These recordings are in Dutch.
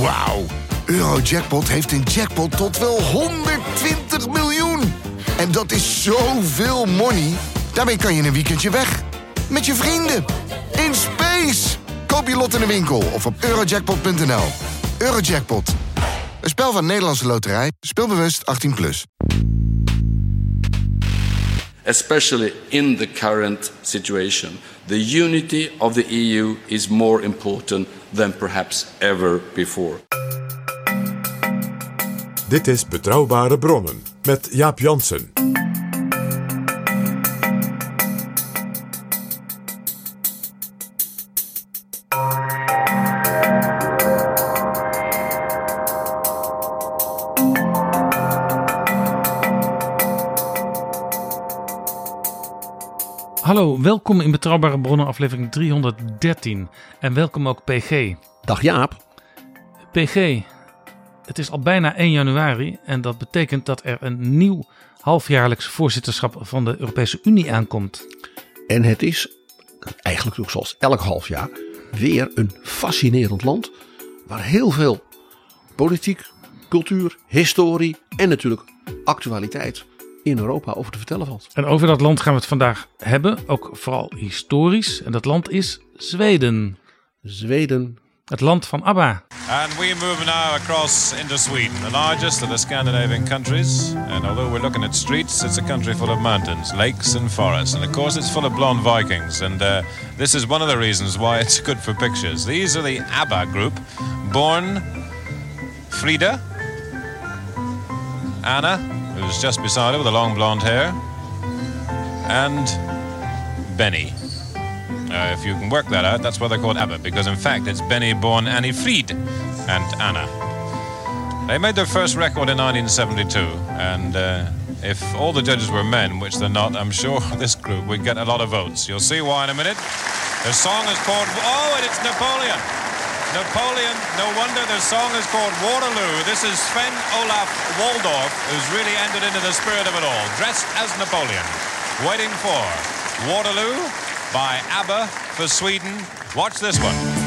Wauw. Eurojackpot heeft een jackpot tot wel 120 miljoen. En dat is zoveel money. Daarmee kan je een weekendje weg. Met je vrienden. In space. Koop je lot in de winkel of op eurojackpot.nl. Eurojackpot. Een spel van Nederlandse Loterij. Speelbewust 18+. Plus. especially in the current situation. The unity of the EU is more important than perhaps ever before. Dit is Betrouwbare Bronnen met Jaap Jansen. Welkom in Betrouwbare Bronnen aflevering 313. En welkom ook PG. Dag Jaap. PG, het is al bijna 1 januari en dat betekent dat er een nieuw halfjaarlijks voorzitterschap van de Europese Unie aankomt. En het is eigenlijk ook zoals elk half jaar weer een fascinerend land waar heel veel politiek, cultuur, historie en natuurlijk actualiteit in Europa over te vertellen valt. En over dat land gaan we het vandaag hebben, ook vooral historisch. En dat land is Zweden. Zweden. Het land van ABBA. And we move now across into Sweden, the largest of the Scandinavian countries. And although we're looking at streets, it's a country full of mountains, lakes, and forests. And of course, it's full of blonde Vikings. And uh, this is one of the reasons why it's good for pictures. These are the ABBA group, born Frida, Anna, who's just beside her with the long blonde hair, and Benny. Uh, if you can work that out, that's why they're called ABBA, because in fact it's Benny born Annie Fried and Anna. They made their first record in 1972, and uh, if all the judges were men, which they're not, I'm sure this group would get a lot of votes. You'll see why in a minute. Their song is called, oh, and it's Napoleon. Napoleon, no wonder the song is called Waterloo. This is Sven Olaf Waldorf, who's really entered into the spirit of it all, dressed as Napoleon, waiting for Waterloo by ABBA for Sweden. Watch this one.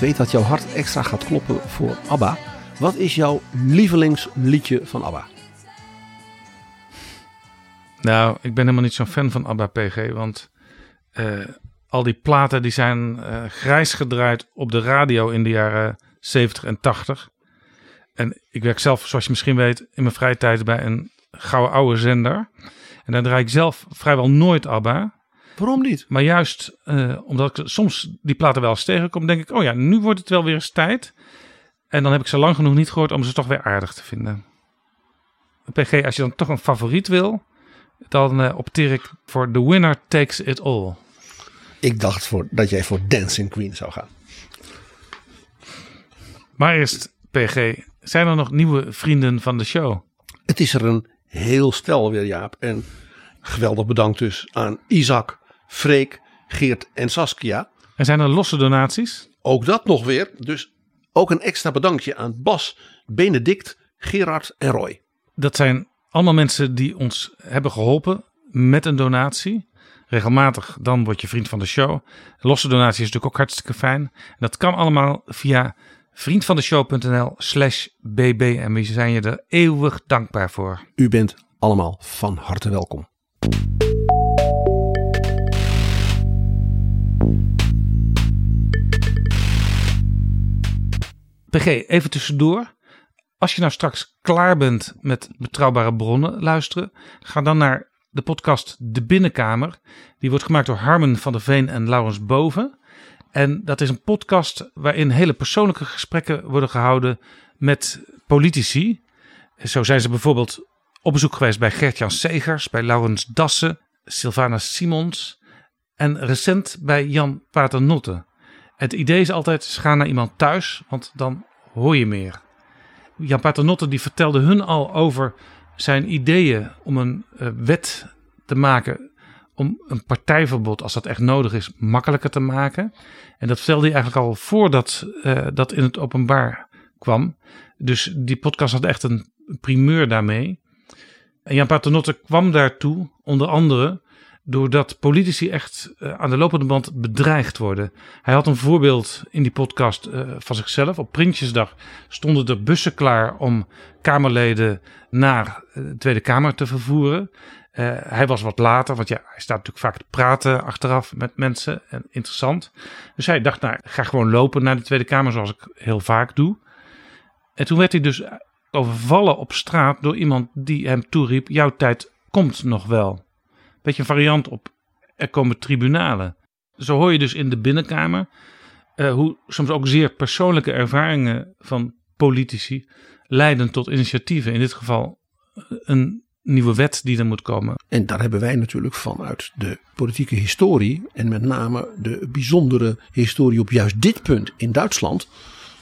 Weet dat jouw hart extra gaat kloppen voor ABBA. Wat is jouw lievelingsliedje van ABBA? Nou, ik ben helemaal niet zo'n fan van ABBA PG, want eh, al die platen die zijn eh, grijs gedraaid op de radio in de jaren 70 en 80. En ik werk zelf, zoals je misschien weet, in mijn vrije tijd bij een gouden oude zender. En daar draai ik zelf vrijwel nooit ABBA. Waarom niet? Maar juist eh, omdat ik soms die platen wel eens tegenkom, denk ik, oh ja, nu wordt het wel weer eens tijd. En dan heb ik ze lang genoeg niet gehoord om ze toch weer aardig te vinden. PG, als je dan toch een favoriet wil, dan eh, opteer ik voor The Winner Takes It All. Ik dacht voor, dat jij voor Dancing Queen zou gaan. Maar eerst, PG, zijn er nog nieuwe vrienden van de show? Het is er een heel stel weer, Jaap. En geweldig bedankt dus aan Isaac, Freek, Geert en Saskia. En zijn er losse donaties? Ook dat nog weer. Dus ook een extra bedankje aan Bas, Benedict, Gerard en Roy. Dat zijn allemaal mensen die ons hebben geholpen met een donatie. Regelmatig, dan word je vriend van de show. Losse donatie is natuurlijk ook hartstikke fijn. Dat kan allemaal via vriendvandeshow.nl slash bb. En we zijn je er eeuwig dankbaar voor. U bent allemaal van harte welkom. PG, even tussendoor. Als je nou straks klaar bent met betrouwbare bronnen luisteren, ga dan naar de podcast De Binnenkamer. Die wordt gemaakt door Harmen van der Veen en Laurens Boven. En dat is een podcast waarin hele persoonlijke gesprekken worden gehouden met politici. Zo zijn ze bijvoorbeeld op bezoek geweest bij Gert-Jan Segers, bij Laurens Dassen, Sylvana Simons en recent bij Jan Paternotte. Het idee is altijd, gaan naar iemand thuis, want dan hoor je meer. Jan Paternotte die vertelde hun al over zijn ideeën om een eh, wet te maken om een partijverbod, als dat echt nodig is, makkelijker te maken. En dat stelde hij eigenlijk al voordat eh, dat in het openbaar kwam. Dus die podcast had echt een primeur daarmee. En Jan Paternotte kwam daartoe, onder andere, doordat politici echt eh, aan de lopende band bedreigd worden. Hij had een voorbeeld in die podcast eh, van zichzelf. Op Prinsjesdag stonden er bussen klaar om Kamerleden naar eh, de Tweede Kamer te vervoeren. Hij was wat later, want ja, hij staat natuurlijk vaak te praten achteraf met mensen. En interessant. Dus hij dacht, nou, ga gewoon lopen naar de Tweede Kamer, zoals ik heel vaak doe. En toen werd hij dus overvallen op straat door iemand die hem toeriep: Jouw tijd komt nog wel. Beetje een variant op er komen tribunalen. Zo hoor je dus in de binnenkamer eh, hoe soms ook zeer persoonlijke ervaringen van politici leiden tot initiatieven. In dit geval eh, een nieuwe wet die er moet komen. En daar hebben wij natuurlijk vanuit de politieke historie en met name de bijzondere historie op juist dit punt in Duitsland,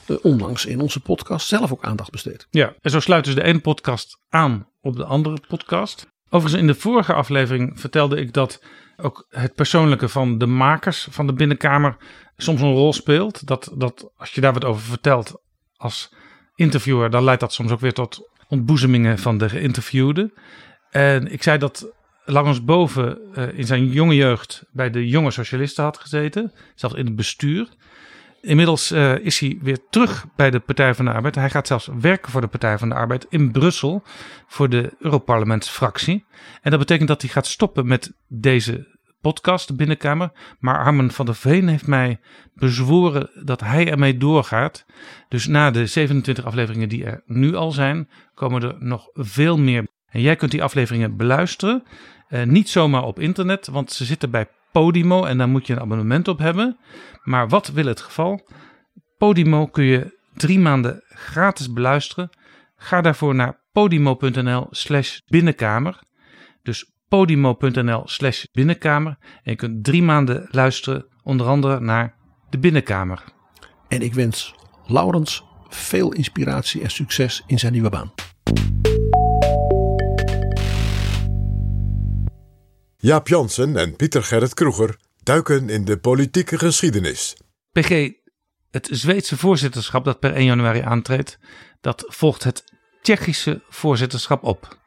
eh, onlangs in onze podcast zelf ook aandacht besteed. Ja, en zo sluit dus de ene podcast aan op de andere podcast. Overigens, in de vorige aflevering vertelde ik dat ook het persoonlijke van de makers van de binnenkamer soms een rol speelt. Dat, dat als je daar wat over vertelt als interviewer, dan leidt dat soms ook weer tot ontboezemingen van de geïnterviewde. En ik zei dat Boven uh, in zijn jonge jeugd bij de jonge socialisten had gezeten, zelfs in het bestuur. Inmiddels uh, is hij weer terug bij de Partij van de Arbeid. Hij gaat zelfs werken voor de Partij van de Arbeid in Brussel voor de Europarlementsfractie. En dat betekent dat hij gaat stoppen met deze podcast, de binnenkamer. Maar Armen van der Veen heeft mij bezworen dat hij ermee doorgaat. Dus na de 27 afleveringen die er nu al zijn, komen er nog veel meer. En jij kunt die afleveringen beluisteren. Uh, niet zomaar op internet, want ze zitten bij Podimo en daar moet je een abonnement op hebben. Maar wat wil het geval? Podimo kun je drie maanden gratis beluisteren. Ga daarvoor naar podimo.nl slash binnenkamer. Dus podimo.nl slash binnenkamer. En je kunt drie maanden luisteren, onder andere naar de binnenkamer. En ik wens Laurens veel inspiratie en succes in zijn nieuwe baan. Jaap Jansen en Pieter Gerrit Kroeger duiken in de politieke geschiedenis. PG, het Zweedse voorzitterschap dat per 1 januari aantreedt, dat volgt het Tsjechische voorzitterschap op.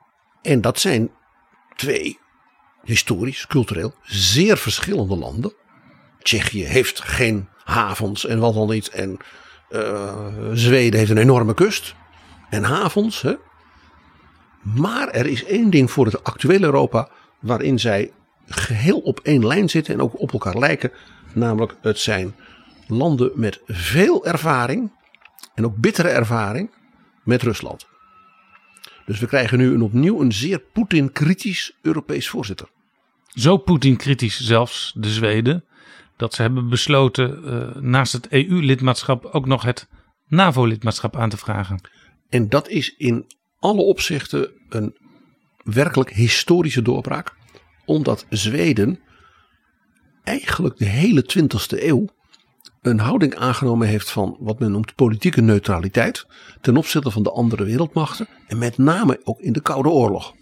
En dat zijn twee historisch, cultureel zeer verschillende landen. Tsjechië heeft geen havens en wat dan niet. En uh, Zweden heeft een enorme kust en havens. Hè? Maar er is één ding voor het actuele Europa waarin zij geheel op één lijn zitten en ook op elkaar lijken. Namelijk het zijn landen met veel ervaring en ook bittere ervaring met Rusland. Dus we krijgen nu een opnieuw een zeer Poetin-kritisch Europees voorzitter. Zo Poetin-kritisch zelfs de Zweden, dat ze hebben besloten uh, naast het EU-lidmaatschap ook nog het NAVO-lidmaatschap aan te vragen. En dat is in alle opzichten een werkelijk historische doorbraak. Omdat Zweden eigenlijk de hele 20e eeuw een houding aangenomen heeft van wat men noemt politieke neutraliteit ten opzichte van de andere wereldmachten en met name ook in de Koude Oorlog.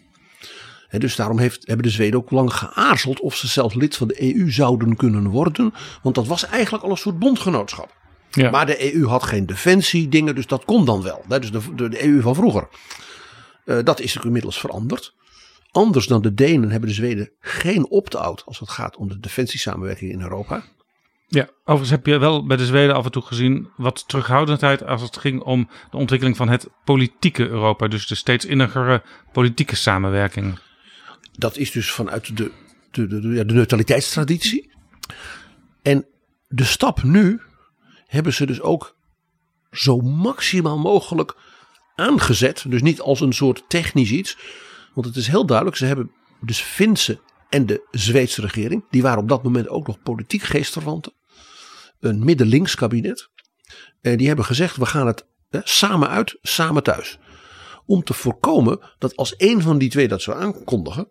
He, dus daarom heeft, hebben de Zweden ook lang geaarzeld of ze zelfs lid van de EU zouden kunnen worden, want dat was eigenlijk al een soort bondgenootschap. Ja. Maar de EU had geen defensiedingen, dus dat kon dan wel. Dus de, de, de EU van vroeger. Uh, dat is ook inmiddels veranderd. Anders dan de Denen hebben de Zweden geen opt-out als het gaat om de defensiesamenwerking in Europa. Ja, overigens heb je wel bij de Zweden af en toe gezien wat terughoudendheid als het ging om de ontwikkeling van het politieke Europa. Dus de steeds innigere politieke samenwerking. Dat is dus vanuit de, de, de, de, de neutraliteitstraditie. En de stap nu hebben ze dus ook zo maximaal mogelijk aangezet. Dus niet als een soort technisch iets. Want het is heel duidelijk, ze hebben dus Finse en de Zweedse regering. Die waren op dat moment ook nog politiek geestverwanten een midden-links kabinet. En die hebben gezegd: we gaan het hè, samen uit, samen thuis. Om te voorkomen dat als een van die twee dat zou aankondigen,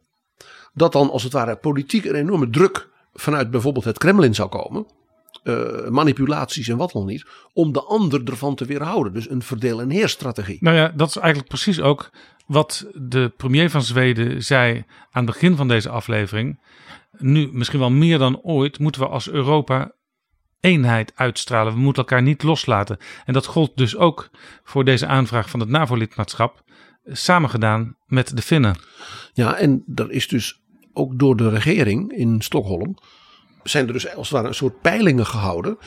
dat dan als het ware politiek een enorme druk vanuit bijvoorbeeld het Kremlin zou komen. Uh, manipulaties en wat dan niet. Om de ander ervan te weerhouden. Dus een verdeel- en heerstrategie. Nou ja, dat is eigenlijk precies ook wat de premier van Zweden zei aan het begin van deze aflevering. nu misschien wel meer dan ooit moeten we als Europa eenheid uitstralen. We moeten elkaar niet loslaten. En dat gold dus ook voor deze aanvraag van het NAVO-lidmaatschap, samengedaan met de Finnen. Ja, en er is dus ook door de regering in Stockholm. Zijn er dus als het ware een soort peilingen gehouden.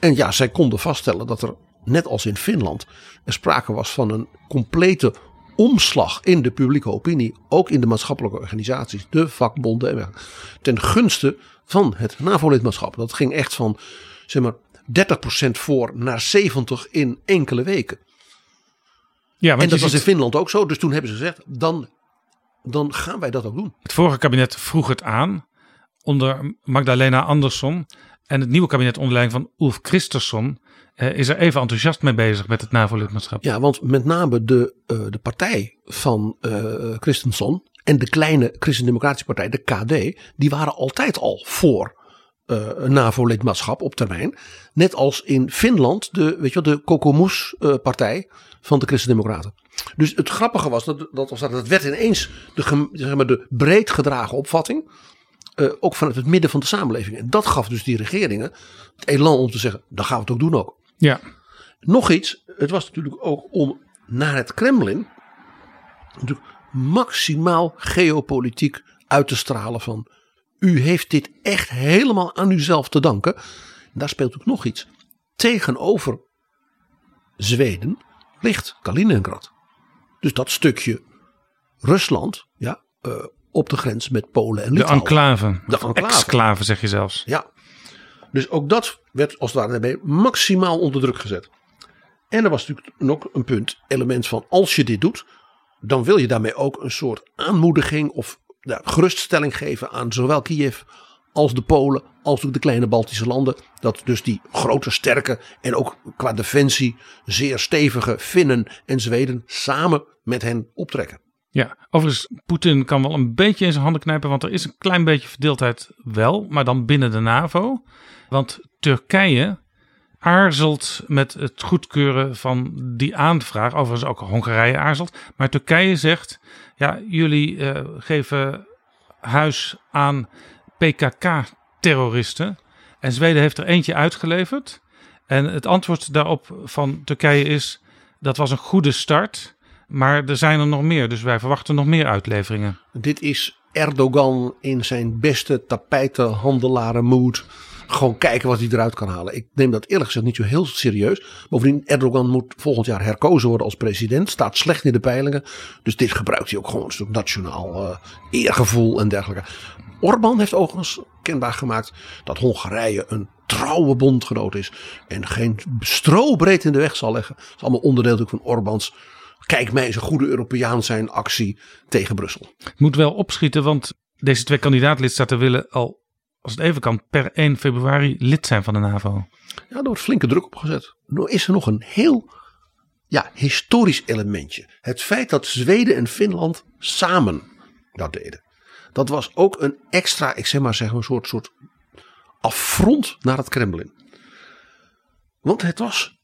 En ja, zij konden vaststellen dat er, net als in Finland. er sprake was van een complete omslag in de publieke opinie. ook in de maatschappelijke organisaties, de vakbonden. en ten gunste van het NAVO-lidmaatschap. Dat ging echt van zeg maar 30% voor naar 70 in enkele weken. Ja, En dat was in Finland ook zo. Dus toen hebben ze gezegd, dan, dan gaan wij dat ook doen. het vorige kabinet vroeg het aan onder Magdalena Andersson. En het nieuwe kabinet onder leiding van Ulf Christensen eh, is er even enthousiast mee bezig met het NAVO-lidmaatschap. Ja, want met name de, eh, de partij van eh Christensen en de kleine Christendemocratische partij, de KD, die waren altijd al voor een NAVO-lidmaatschap op termijn. Net als in Finland de, weet je wel, de Kokomus-partij van de Christendemocraten. Dus het grappige was dat, dat, dat werd ineens de, zeg maar, de breed gedragen opvatting. Eh, ook vanuit het midden van de samenleving. En dat gaf dus die regeringen het elan om te zeggen: dan gaan we het ook doen ook. Ja, Nog iets, het was natuurlijk ook om naar het Kremlin natuurlijk maximaal geopolitiek uit te stralen van u heeft dit echt helemaal aan uzelf te danken. En daar speelt ook nog iets. Tegenover Zweden ligt Kaliningrad. Dus dat stukje Rusland, ja, eh, op de grens met Polen en de Litouwen. enclave. De enclave. exclave zeg je zelfs. Ja. Dus ook dat werd als het ware daarbij maximaal onder druk gezet. En er was natuurlijk nog een punt, element van als je dit doet, dan wil je daarmee ook een soort aanmoediging of ja, geruststelling geven aan zowel Kiev als de Polen, als ook de kleine Baltische landen. Dat dus die grote, sterke en ook qua defensie zeer stevige Finnen en Zweden samen met hen optrekken. Ja, overigens, Poetin kan wel een beetje in zijn handen knijpen, want er is een klein beetje verdeeldheid wel, maar dan binnen de NAVO. Want Turkije aarzelt met het goedkeuren van die aanvraag. Overigens ook Hongarije aarzelt. Maar Turkije zegt, ja, jullie eh, geven huis aan PKK-terroristen. En Zweden heeft er eentje uitgeleverd. En het antwoord daarop van Turkije is, dat was een goede start. Maar er zijn er nog meer, dus wij verwachten nog meer uitleveringen. Dit is Erdogan in zijn beste tapijtenhandelaren mood. Gewoon kijken wat hij eruit kan halen. Ik neem dat eerlijk gezegd niet zo heel serieus. Bovendien, Erdogan moet volgend jaar herkozen worden als president. Staat slecht in de peilingen. Dus dit gebruikt hij ook gewoon een stuk nationaal eh, eergevoel en dergelijke. Orbán heeft overigens kenbaar gemaakt dat Hongarije een trouwe bondgenoot is. En geen strobreed in de weg zal leggen. Dat is allemaal onderdeel van Orbáns. Kijk mij eens een goede Europeaan zijn actie tegen Brussel. Het moet wel opschieten, want deze twee kandidaatlidstaten willen al, als het even kan, per 1 februari lid zijn van de NAVO. Ja, er wordt flinke druk op gezet. Nu is er nog een heel ja, historisch elementje. Het feit dat Zweden en Finland samen dat deden. Dat was ook een extra, ik zeg maar zeggen, een soort, soort affront naar het Kremlin. Want het was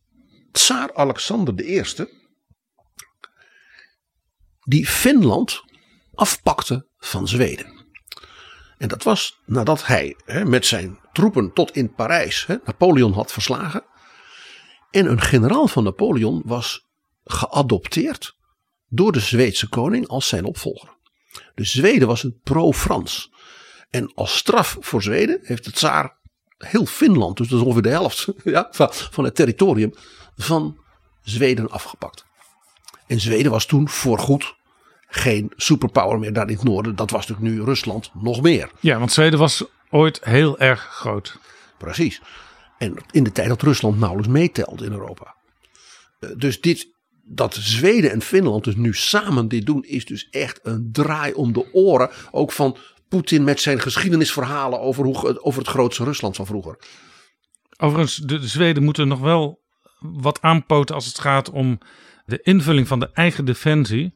tsaar Alexander I die Finland afpakte van Zweden. En dat was nadat hij hè, met zijn troepen tot in Parijs hè, Napoleon had verslagen. En een generaal van Napoleon was geadopteerd door de Zweedse koning als zijn opvolger. Dus Zweden was het pro-Frans. En als straf voor Zweden heeft de tsaar heel Finland, dus ongeveer de helft ja, van het territorium, van Zweden afgepakt. En Zweden was toen voorgoed geen superpower meer daar in het noorden. Dat was natuurlijk nu Rusland nog meer. Ja, want Zweden was ooit heel erg groot. Precies. En in de tijd dat Rusland nauwelijks meetelde in Europa. Eh, Dus dit, dat Zweden en Finland dus nu samen dit doen, is dus echt een draai om de oren. Ook van Poetin met zijn geschiedenisverhalen over, hoe, over het grootste Rusland van vroeger. Overigens, de, de Zweden moeten nog wel wat aanpoten als het gaat om de invulling van de eigen defensie.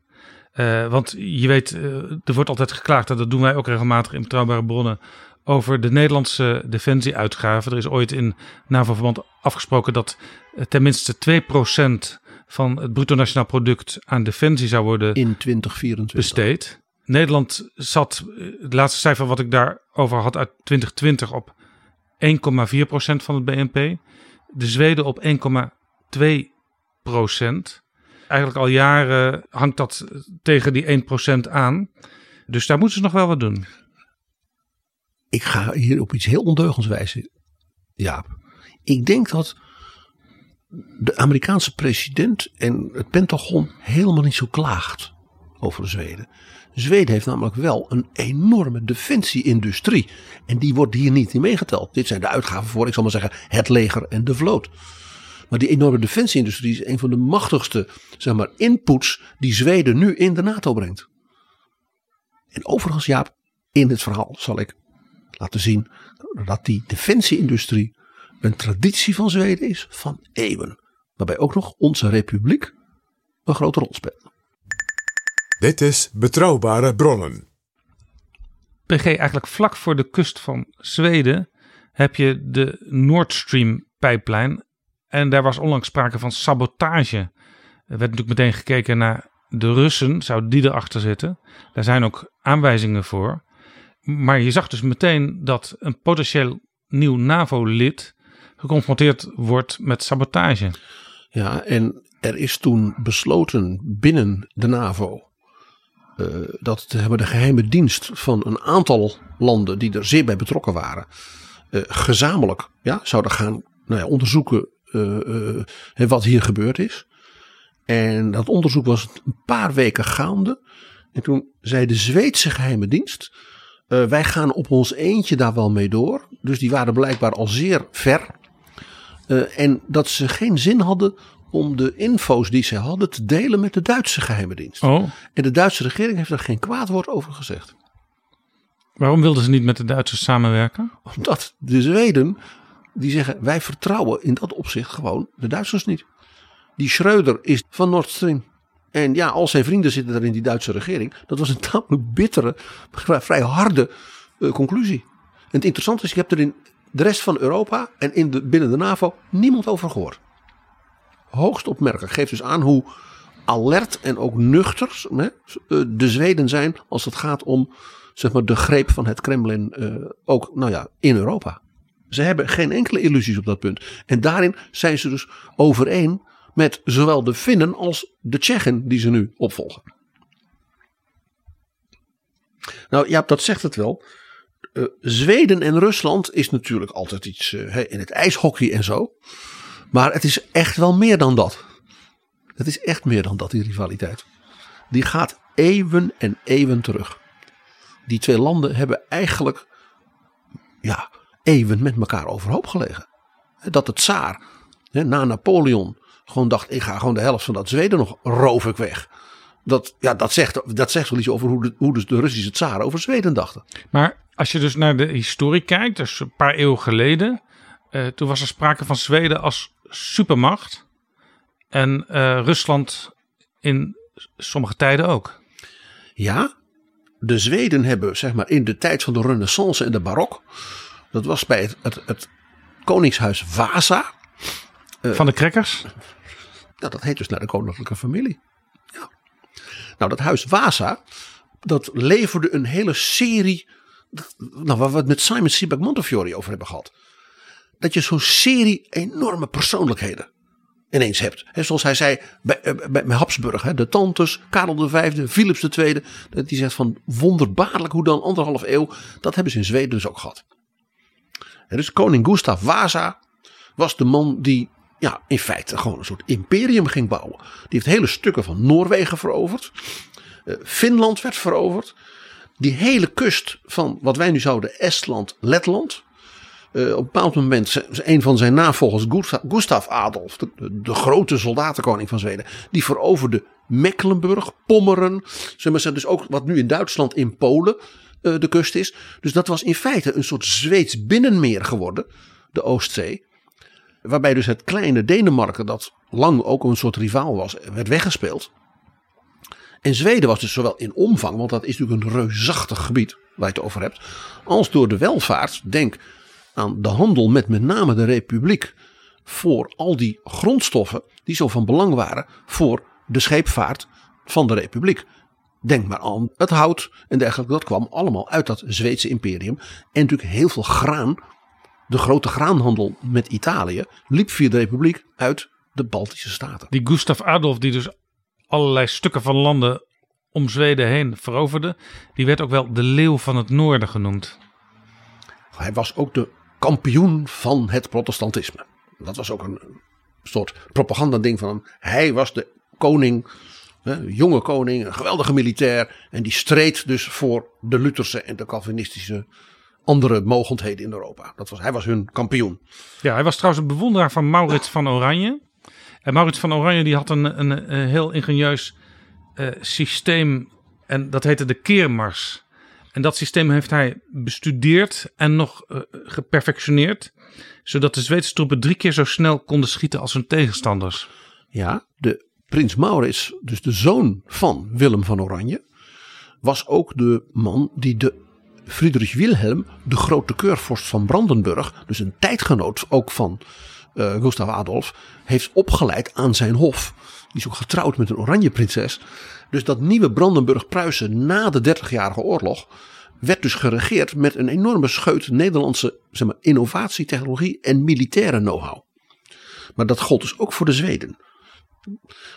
Eh, want je weet, eh, er wordt altijd geklaagd, en dat doen wij ook regelmatig in betrouwbare bronnen, over de Nederlandse defensieuitgaven. Er is ooit in NAVO-verband afgesproken dat eh, tenminste 2% van het bruto nationaal product aan defensie zou worden In 2024. besteed. Nederland zat, het laatste cijfer wat ik daarover had uit 2020 op 1,4% van het BNP. De Zweden op 1,2%. Eigenlijk al jaren hangt dat tegen die 1% aan. Dus daar moeten ze nog wel wat doen. Ik ga hier op iets heel ondeugends wijzen, Jaap. Ik denk dat de Amerikaanse president en het Pentagon helemaal niet zo klaagt over Zweden. Zweden heeft namelijk wel een enorme defensieindustrie. En die wordt hier niet in meegeteld. Dit zijn de uitgaven voor, ik zal maar zeggen, het leger en de vloot. Maar die enorme defensieindustrie is een van de machtigste zeg maar, inputs die Zweden nu in de NATO brengt. En overigens, Jaap, in het verhaal zal ik laten zien dat die defensieindustrie een traditie van Zweden is van eeuwen. Waarbij ook nog onze republiek een grote rol speelt. Dit is Betrouwbare Bronnen. PG, eigenlijk vlak voor de kust van Zweden heb je de Nord Stream pijplijn. En daar was onlangs sprake van sabotage. Er werd natuurlijk meteen gekeken naar de Russen, zou die erachter zitten. Daar zijn ook aanwijzingen voor. Maar je zag dus meteen dat een potentieel nieuw NAVO-lid geconfronteerd wordt met sabotage. Ja, en er is toen besloten binnen de NAVO. eh, dat hebben de geheime dienst van een aantal landen die er zeer bij betrokken waren. eh, gezamenlijk ja, zouden gaan nou ja, onderzoeken wat hier gebeurd is. En dat onderzoek was een paar weken gaande. En toen zei de Zweedse geheime dienst. eh, wij gaan op ons eentje daar wel mee door. Dus die waren blijkbaar al zeer ver. Eh, en dat ze geen zin hadden om de info's die ze hadden te delen met de Duitse geheime dienst. Oh, En de Duitse regering heeft er geen kwaad woord over gezegd. waarom wilden ze niet met de Duitsers samenwerken? Omdat de Zweden, die zeggen wij vertrouwen in dat opzicht gewoon de Duitsers niet. Die Schreuder is van Nord Stream. En ja, al zijn vrienden zitten er in die Duitse regering. Dat was een tamelijk bittere, vrij harde eh, conclusie. En het interessante is, je hebt er in de rest van Europa en in de, binnen de NAVO niemand over gehoord. Hoogst opmerkelijk. Geeft dus aan hoe alert en ook nuchter hè, eh, de Zweden zijn als het gaat om zeg maar, de greep van het Kremlin eh, ook nou ja, in Europa. Ze hebben geen enkele illusies op dat punt. En daarin zijn ze dus overeen met zowel de Finnen als de Tsjechen die ze nu opvolgen. Nou ja, dat zegt het wel. Eh, Zweden en Rusland is natuurlijk altijd iets eh, in het ijshockey en zo. Maar het is echt wel meer dan dat. Het is echt meer dan dat, die rivaliteit. Die gaat eeuwen en eeuwen terug. Die twee landen hebben eigenlijk ja, eeuwen met elkaar overhoop gelegen. Dat de tsaar hè, na Napoleon gewoon dacht: ik ga gewoon de helft van dat Zweden nog roof ik weg. Dat, ja, dat, zegt, dat zegt wel iets over hoe de, hoe dus de Russische tsaren over Zweden dachten. Maar als je dus naar de historie kijkt, dus een paar eeuwen geleden, eh, toen was er sprake van Zweden als supermacht. En eh, Rusland in sommige tijden ook. Ja, de Zweden hebben zeg maar in de tijd van de renaissance en de barok. Dat was bij het, het, het koningshuis Vasa. Van de crackers. Nou, dat heet dus naar de koninklijke familie. Ja. Nou, dat huis Vasa, dat leverde een hele serie. Nou, waar we het met Simon Sebag Montefiore over hebben gehad. Dat je zo'n serie enorme persoonlijkheden ineens hebt. He, zoals hij zei bij, eh, bij, bij Habsburg, de tantes, Karel V, Philips II. Die zegt van wonderbaarlijk hoe dan anderhalf eeuw. Dat hebben ze in Zweden dus ook gehad. Dus koning Gustav Vasa was de man die ja, in feite gewoon een soort imperium ging bouwen. Die heeft hele stukken van Noorwegen veroverd. Eh, Finland werd veroverd. Die hele kust van wat wij nu zouden Estland, Letland. Eh, op een bepaald moment, een van zijn navolgers, Gustav, Gustav Adolf, de, de grote soldatenkoning van Zweden, die veroverde Mecklenburg, Pommeren. Zeg maar, dus ook wat nu in Duitsland, in Polen eh, de kust is. Dus dat was in feite een soort Zweeds binnenmeer geworden, de Oostzee. Waarbij dus het kleine Denemarken, dat lang ook een soort rivaal was, werd weggespeeld. En Zweden was dus zowel in omvang, want dat is natuurlijk een reusachtig gebied waar je het over hebt, als door de welvaart. Denk aan de handel met met name de Republiek voor al die grondstoffen die zo van belang waren voor de scheepvaart van de Republiek. Denk maar aan het hout en dergelijke. Dat kwam allemaal uit dat Zweedse imperium. En natuurlijk heel veel graan. De grote graanhandel met Italië liep via de Republiek uit de Baltische Staten. Die Gustav Adolf, die dus allerlei stukken van landen om Zweden heen veroverde, die werd ook wel de leeuw van het noorden genoemd. Hij was ook de kampioen van het protestantisme. Dat was ook een soort propagandading van hem. Hij was de koning, hè, jonge koning, een geweldige militair. En die streed dus voor de Lutherse en de Calvinistische andere mogendheden in Europa. Dat was, hij was hun kampioen. Ja, hij was trouwens een bewonderaar van Maurits van Oranje. En Maurits van Oranje die had een, een, een heel ingenieus eh, systeem en dat heette de keermars. En dat systeem heeft hij bestudeerd en nog eh, geperfectioneerd. Zodat de Zweedse troepen drie keer zo snel konden schieten als hun tegenstanders. Ja, de prins Maurits, dus de zoon van Willem van Oranje, was ook de man die de Friedrich Wilhelm, de grote keurvorst van Brandenburg, dus een tijdgenoot ook van eh, Gustav Adolf, heeft opgeleid aan zijn hof. Die is ook getrouwd met een oranje prinses. Dus dat nieuwe Brandenburg-Pruisen na de Dertigjarige Oorlog werd dus geregeerd met een enorme scheut Nederlandse zeg maar, innovatie, technologie en militaire know-how. Maar dat gold dus ook voor de Zweden.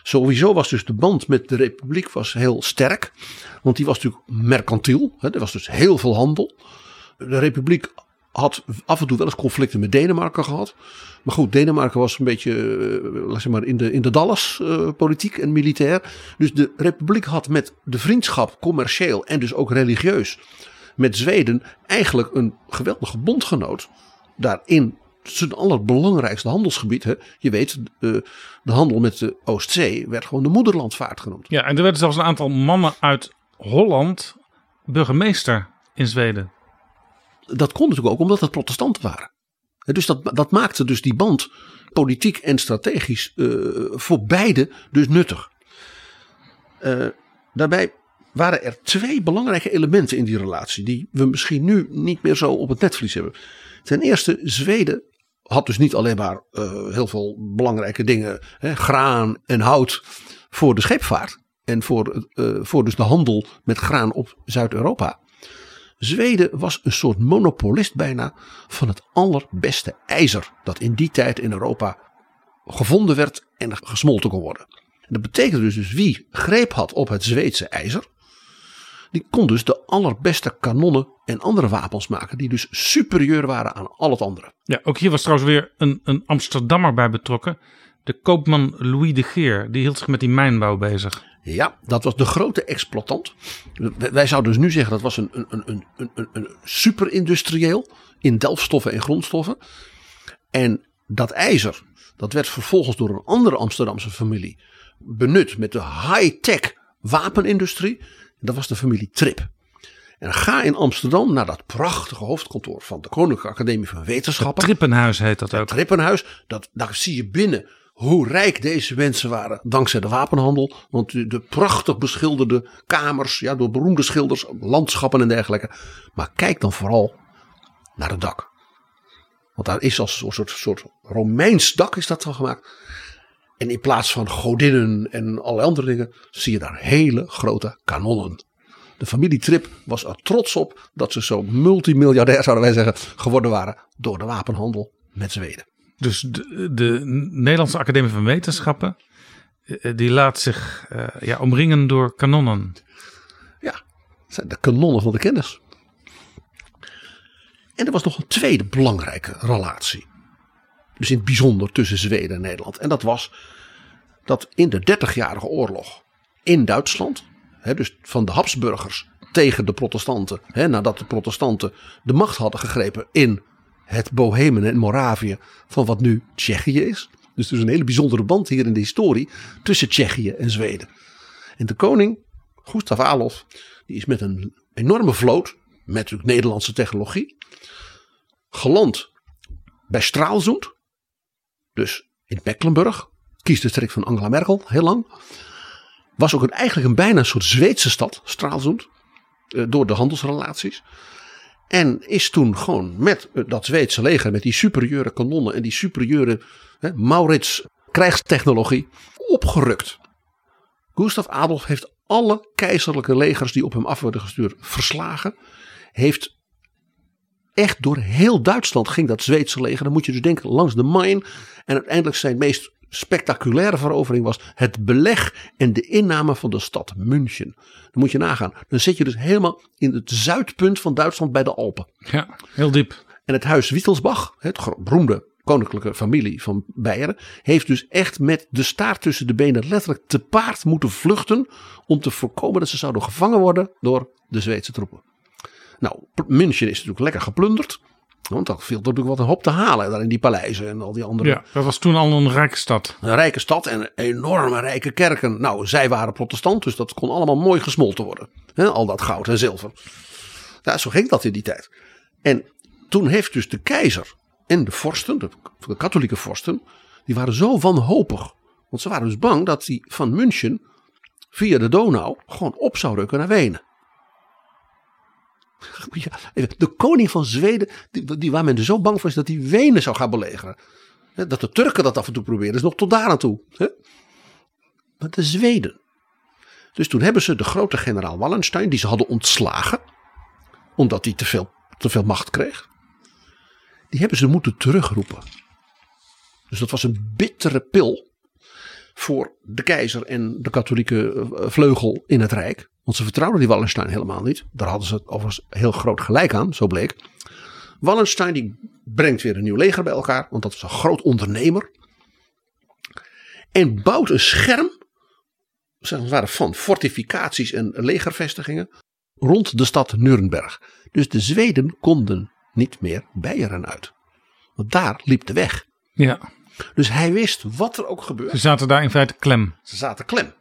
Sowieso was dus de band met de Republiek was heel sterk. Want die was natuurlijk mercantiel. Hè, er was dus heel veel handel. De Republiek had af en toe wel eens conflicten met Denemarken gehad. Maar goed, Denemarken was een beetje eh, laat zeg maar, in de, in de Dallas eh, politiek en militair. Dus de Republiek had met de vriendschap commercieel en dus ook religieus met Zweden eigenlijk een geweldige bondgenoot. Daarin zijn allerbelangrijkste handelsgebied. Hè. Je weet, de, de handel met de Oostzee werd gewoon de moederlandvaart genoemd. Ja, en er werden zelfs een aantal mannen uit Holland burgemeester in Zweden. Dat kon natuurlijk ook omdat het protestanten waren. Dus dat, dat maakte dus die band politiek en strategisch eh, voor beide dus nuttig. Eh, daarbij waren er twee belangrijke elementen in die relatie die we misschien nu niet meer zo op het netvlies hebben. Ten eerste, Zweden had dus niet alleen maar eh, heel veel belangrijke dingen, hè, graan en hout voor de scheepvaart en voor, eh, voor dus de handel met graan op Zuid-Europa. Zweden was een soort monopolist bijna van het allerbeste ijzer dat in die tijd in Europa gevonden werd en gesmolten kon worden. En dat betekende dus, dus wie greep had op het Zweedse ijzer, die kon dus de allerbeste kanonnen en andere wapens maken die dus superieur waren aan al het andere. Ja, ook hier was trouwens weer een, een Amsterdammer bij betrokken. De koopman Louis de Geer, die hield zich met die mijnbouw bezig. Ja, dat was de grote exploitant. Wij- zouden dus nu zeggen dat was een, een, een, een, een, een, een superindustrieel in delfstoffen en grondstoffen. En dat ijzer, dat werd vervolgens door een andere Amsterdamse familie benut met de high-tech wapenindustrie. Dat was de familie Trip. En ga in Amsterdam naar dat prachtige hoofdkantoor van de Koninklijke Academie van Wetenschappen. Trippenhuis heet dat ook. Trippenhuis, dat, daar zie je binnen hoe rijk deze mensen waren dankzij de wapenhandel. Want de, de prachtig beschilderde kamers, ja, door beroemde schilders, landschappen en dergelijke. Maar kijk dan vooral naar het dak. Want daar is als een soort, soort Romeins dak is dat van gemaakt. En in plaats van godinnen en allerlei andere dingen, zie je daar hele grote kanonnen. De familie Trip was er trots op dat ze zo multimiljardair, zouden wij zeggen, geworden waren door de wapenhandel met Zweden. Dus de, de Nederlandse Academie van Wetenschappen, eh, die laat zich eh, ja, omringen door kanonnen. Ja, het zijn de kanonnen van de kennis. En er was nog een tweede belangrijke relatie. Dus in het bijzonder tussen Zweden en Nederland. En dat was dat in de Dertigjarige Oorlog in Duitsland, hè, dus van de Habsburgers tegen de protestanten, hè, nadat de protestanten de macht hadden gegrepen in het Bohemen en Moravië van wat nu Tsjechië is. Dus er is een hele bijzondere band hier in de historie tussen Tsjechië en Zweden. En de koning, Gustav Adolf, die is met een enorme vloot, met natuurlijk Nederlandse technologie, geland bij Straalzoend. Dus in Mecklenburg, kiesdistrict van Angela Merkel, heel lang. Was ook een, eigenlijk een bijna een soort Zweedse stad, Straalzoend, eh, door de handelsrelaties. En is toen gewoon met eh, dat Zweedse leger, met die superieure kanonnen en die superieure Maurits krijgstechnologie, opgerukt. Gustav Adolf heeft alle keizerlijke legers die op hem af werden gestuurd verslagen. Heeft echt door heel Duitsland ging dat Zweedse leger. Dan moet je dus denken langs de Main. En uiteindelijk zijn meest spectaculaire verovering was het beleg en de inname van de stad München. Dan moet je nagaan. Dan zit je dus helemaal in het zuidpunt van Duitsland bij de Alpen. Ja, heel diep. En het huis Wittelsbach, het beroemde koninklijke familie van Beieren, heeft dus echt met de staart tussen de benen letterlijk te paard moeten vluchten om te voorkomen dat ze zouden gevangen worden door de Zweedse troepen. Nou, München is natuurlijk lekker geplunderd. Want dat viel natuurlijk wat een hoop te halen daar in die paleizen en al die andere Ja, dat was toen al een rijke stad. een rijke stad en enorme rijke kerken. Nou, zij waren protestant, dus dat kon allemaal mooi gesmolten worden. Al dat goud en zilver. Ja, zo ging dat in die tijd. En toen heeft dus de keizer en de vorsten, de, de katholieke vorsten, die waren zo wanhopig. Want ze waren dus bang dat die van München via de Donau gewoon op zou rukken naar Wenen. Even, de koning van Zweden, die, die waar men er zo bang voor is dat hij Wenen zou gaan belegeren. Dat de Turken dat af en toe proberen, is nog tot daar aan toe. Maar de Zweden. Dus toen hebben ze de grote generaal Wallenstein, die ze hadden ontslagen, omdat hij te veel, te veel macht kreeg, die hebben ze moeten terugroepen. Dus dat was een bittere pil voor de keizer en de katholieke eh, vleugel in het Rijk. Want ze vertrouwden die Wallenstein helemaal niet. Daar hadden ze het overigens heel groot gelijk aan, zo bleek. Wallenstein die brengt weer een nieuw leger bij elkaar, want dat is een groot ondernemer. En bouwt een scherm, zeg maar, van fortificaties en legervestigingen rond de stad Nuremberg. Dus de Zweden konden niet meer Beieren uit. Want daar liep de weg. Ja, Dus hij wist wat er ook ze gebeurde. zaten daar in feite klem. Ze zaten klem.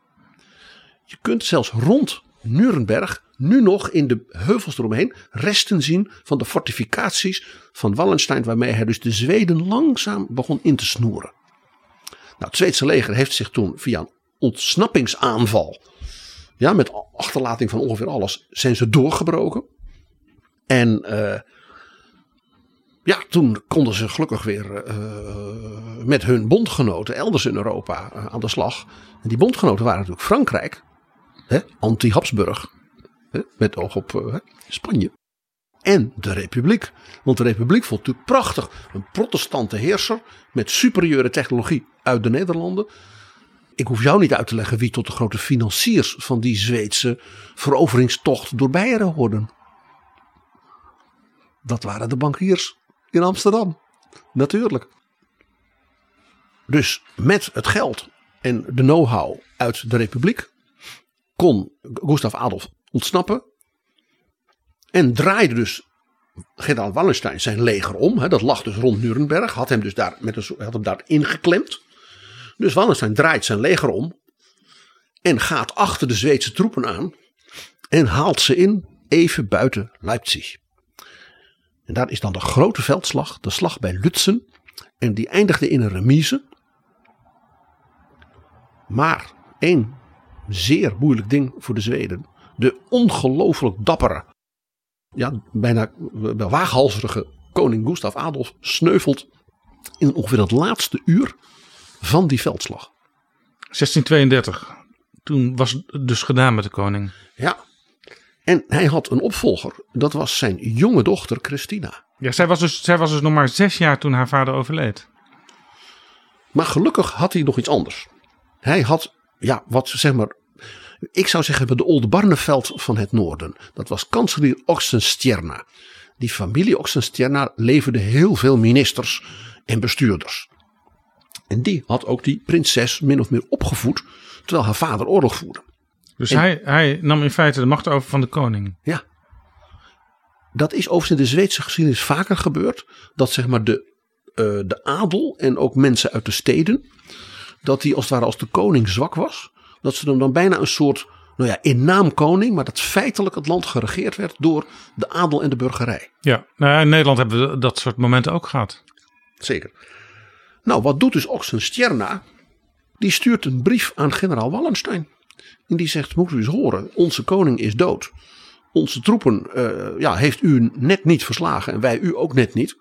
Je kunt zelfs rond Nuremberg nu nog in de heuvels eromheen resten zien van de fortificaties van Wallenstein, waarmee hij dus de Zweden langzaam begon in te snoeren. Nou, het Zweedse leger heeft zich toen via een ontsnappingsaanval, ja, met achterlating van ongeveer alles, zijn ze doorgebroken. En eh, ja, toen konden ze gelukkig weer eh, met hun bondgenoten elders in Europa eh, aan de slag. En die bondgenoten waren natuurlijk Frankrijk, anti-Habsburg, met oog op eh, Spanje. En de Republiek. Want de Republiek vond natuurlijk prachtig. Een protestante heerser met superieure technologie uit de Nederlanden. Ik hoef jou niet uit te leggen wie tot de grote financiers van die Zweedse veroveringstocht door Beieren hoorden. Dat waren de bankiers in Amsterdam. Natuurlijk. Dus met het geld en de know-how uit de Republiek kon Gustav Adolf ontsnappen. En draaide dus generaal Wallenstein zijn leger om. Hè, dat lag dus rond Nuremberg. Had hem dus daar, met had hem daar ingeklemd. Dus Wallenstein draait zijn leger om. En gaat achter de Zweedse troepen aan. En haalt ze in even buiten Leipzig. En daar is dan de grote veldslag, de slag bij Lutzen. En die eindigde in een remise. Maar één zeer moeilijk ding voor de Zweden. De ongelooflijk dappere, ja, bijna wel waaghalzerige koning Gustav Adolf sneuvelt in ongeveer het laatste uur van die veldslag. 1632. Toen was het dus gedaan met de koning. Ja. En hij had een opvolger. Dat was zijn jonge dochter Christina. Ja, zij was, dus, zij was dus nog maar zes jaar toen haar vader overleed. Maar gelukkig had hij nog iets anders. Hij had, ja, wat zeg maar. Ik zou zeggen, de Oldenbarneveld van het noorden. Dat was kanselier Oxenstierna. Die familie Oxenstierna leverde heel veel ministers en bestuurders. En die had ook die prinses min of meer opgevoed. terwijl haar vader oorlog voerde. Dus En- hij, hij nam in feite de macht over van de koning. Ja. Dat is overigens in de Zweedse geschiedenis vaker gebeurd. Dat zeg maar de, eh, de adel en ook mensen uit de steden. Dat die als het ware als de koning zwak was. Dat ze hem dan bijna een soort, nou ja, in naam koning. Maar dat feitelijk het land geregeerd werd door de adel en de burgerij. Ja, nou ja, in Nederland hebben we dat soort momenten ook gehad. Zeker. Nou, wat doet dus Oxenstierna? Die stuurt een brief aan generaal Wallenstein. En die zegt, moet u eens horen, onze koning is dood. Onze troepen eh, ja, heeft u net niet verslagen en wij u ook net niet.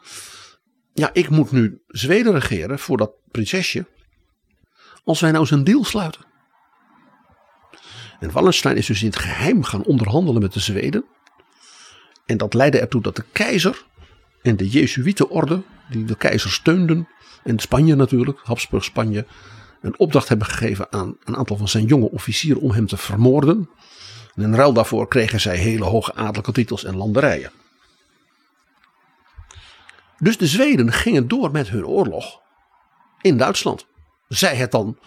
Ja, ik moet nu Zweden regeren voor dat prinsesje. Als wij nou eens een deal sluiten. En Wallenstein is dus in het geheim gaan onderhandelen met de Zweden. En dat leidde ertoe dat de keizer en de Jezuïetenorde, die de keizer steunden, en Spanje natuurlijk, Habsburg Spanje, een opdracht hebben gegeven aan een aantal van zijn jonge officieren om hem te vermoorden. En in ruil daarvoor kregen zij hele hoge adellijke titels en landerijen. Dus de Zweden gingen door met hun oorlog in Duitsland. Zij het dan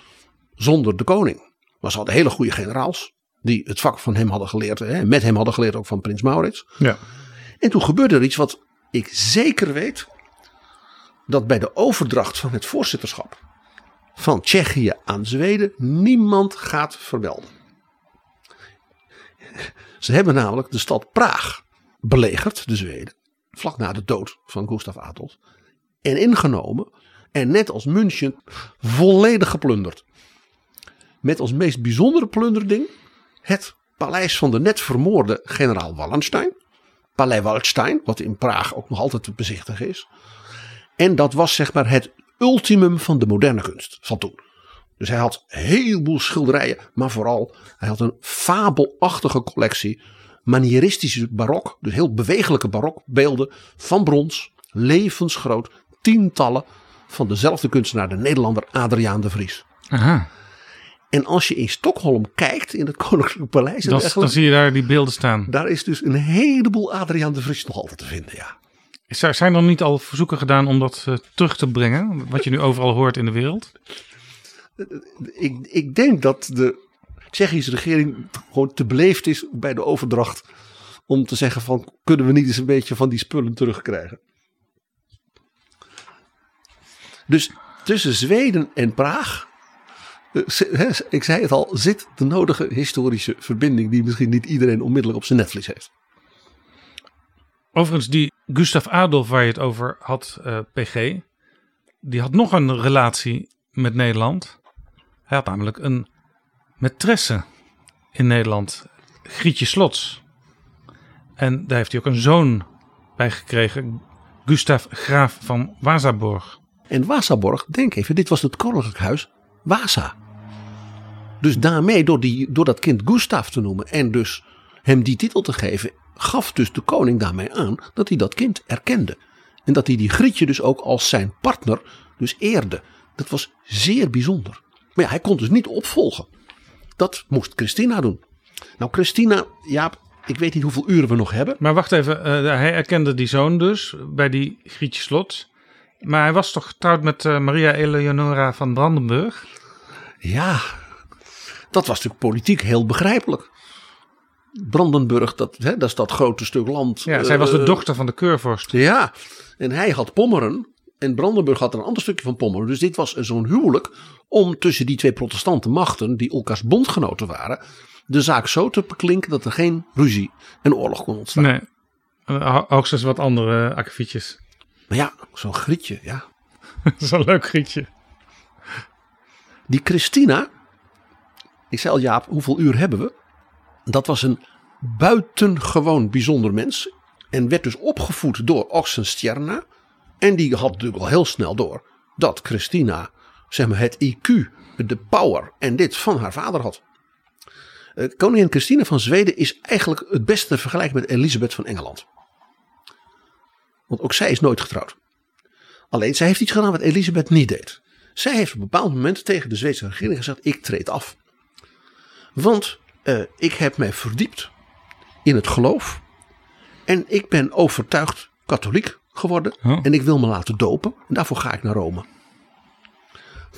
zonder de koning. Maar ze hadden hele goede generaals. Die het vak van hem hadden geleerd. Hè, met hem hadden geleerd ook van prins Maurits. Ja. En toen gebeurde er iets wat ik zeker weet. Dat bij de overdracht van het voorzitterschap van Tsjechië aan Zweden niemand gaat vermelden. Ze hebben namelijk de stad Praag belegerd, de Zweden. Vlak na de dood van Gustav Adolf. En ingenomen. En net als München volledig geplunderd. Met als meest bijzondere plunderding het paleis van de net vermoorde generaal Wallenstein. Paleis Waldstein, wat in Praag ook nog altijd te bezichtigen is. En dat was zeg maar het ultimum van de moderne kunst van toen. Dus hij had een heleboel schilderijen, maar vooral hij had een fabelachtige collectie manieristische barok, dus heel bewegelijke barokbeelden van brons, levensgroot, tientallen van dezelfde kunstenaar, de Nederlander Adriaan de Vries. Aha. En als je in Stockholm kijkt, in het Koninklijke Paleis, Dan, zie je daar die beelden staan. daar is dus een heleboel Adriaan de Vries nog altijd te vinden. Ja. Er- Zijn er niet al verzoeken gedaan om dat eh, terug te brengen? Wat je nu overal hoort in de wereld? Ik, ik denk dat de Tsjechische regering gewoon te beleefd is bij de overdracht. Om te zeggen van, kunnen we niet eens een beetje van die spullen terugkrijgen? Dus tussen Zweden en Praag, eh, ik zei het al, zit de nodige historische verbinding die misschien niet iedereen onmiddellijk op zijn netvlies heeft. Overigens, die Gustav Adolf waar je het over had, eh, PG, die had nog een relatie met Nederland. Hij had namelijk een maîtresse in Nederland, Grietje Slots. En daar heeft hij ook een zoon bij gekregen, Gustav Graaf van Wasaborg. En Wasaborg, denk even, dit was het koninklijk huis. Dus daarmee, door, die, door dat kind Gustav te noemen en dus hem die titel te geven, gaf dus de koning daarmee aan dat hij dat kind erkende. En dat hij die Grietje dus ook als zijn partner dus eerde. Dat was zeer bijzonder. Maar ja, hij kon dus niet opvolgen. Dat moest Christina doen. Nou, Christina, Jaap, ik weet niet hoeveel uren we nog hebben. Maar wacht even, eh, hij erkende die zoon dus bij die Grietje Slot. Maar hij was toch getrouwd met eh, Maria Eleonora van Brandenburg? Ja, dat was natuurlijk politiek heel begrijpelijk. Brandenburg, dat, hè, dat is dat grote stuk land. Ja, zij was de eh, dochter van de keurvorst. Ja, en hij had Pommeren. En Brandenburg had een ander stukje van Pommeren. Dus dit was zo'n huwelijk om tussen die twee protestante machten, die elkaars bondgenoten waren, de zaak zo te beklinken dat er geen ruzie en oorlog kon ontstaan. Nee, ho- hoogstens wat andere akkefietjes. Maar ja, zo'n grietje, ja. Een leuk grietje. Die Christina, ik zei al Jaap, hoeveel uur hebben we? Dat was een buitengewoon bijzonder mens. En werd dus opgevoed door Oxenstierna. En die had natuurlijk al heel snel door dat Christina zeg maar, het IQ, de power en dit van haar vader had. Eh, Koningin Christina van Zweden is eigenlijk het beste te vergelijken met Elisabeth van Engeland. Want ook zij is nooit getrouwd. Alleen zij heeft iets gedaan wat Elisabeth niet deed. Zij heeft op een bepaald moment tegen de Zweedse regering gezegd: Ik treed af. Want eh, ik heb mij verdiept in het geloof. En ik ben overtuigd katholiek geworden. Oh. En ik wil me laten dopen. En daarvoor ga ik naar Rome.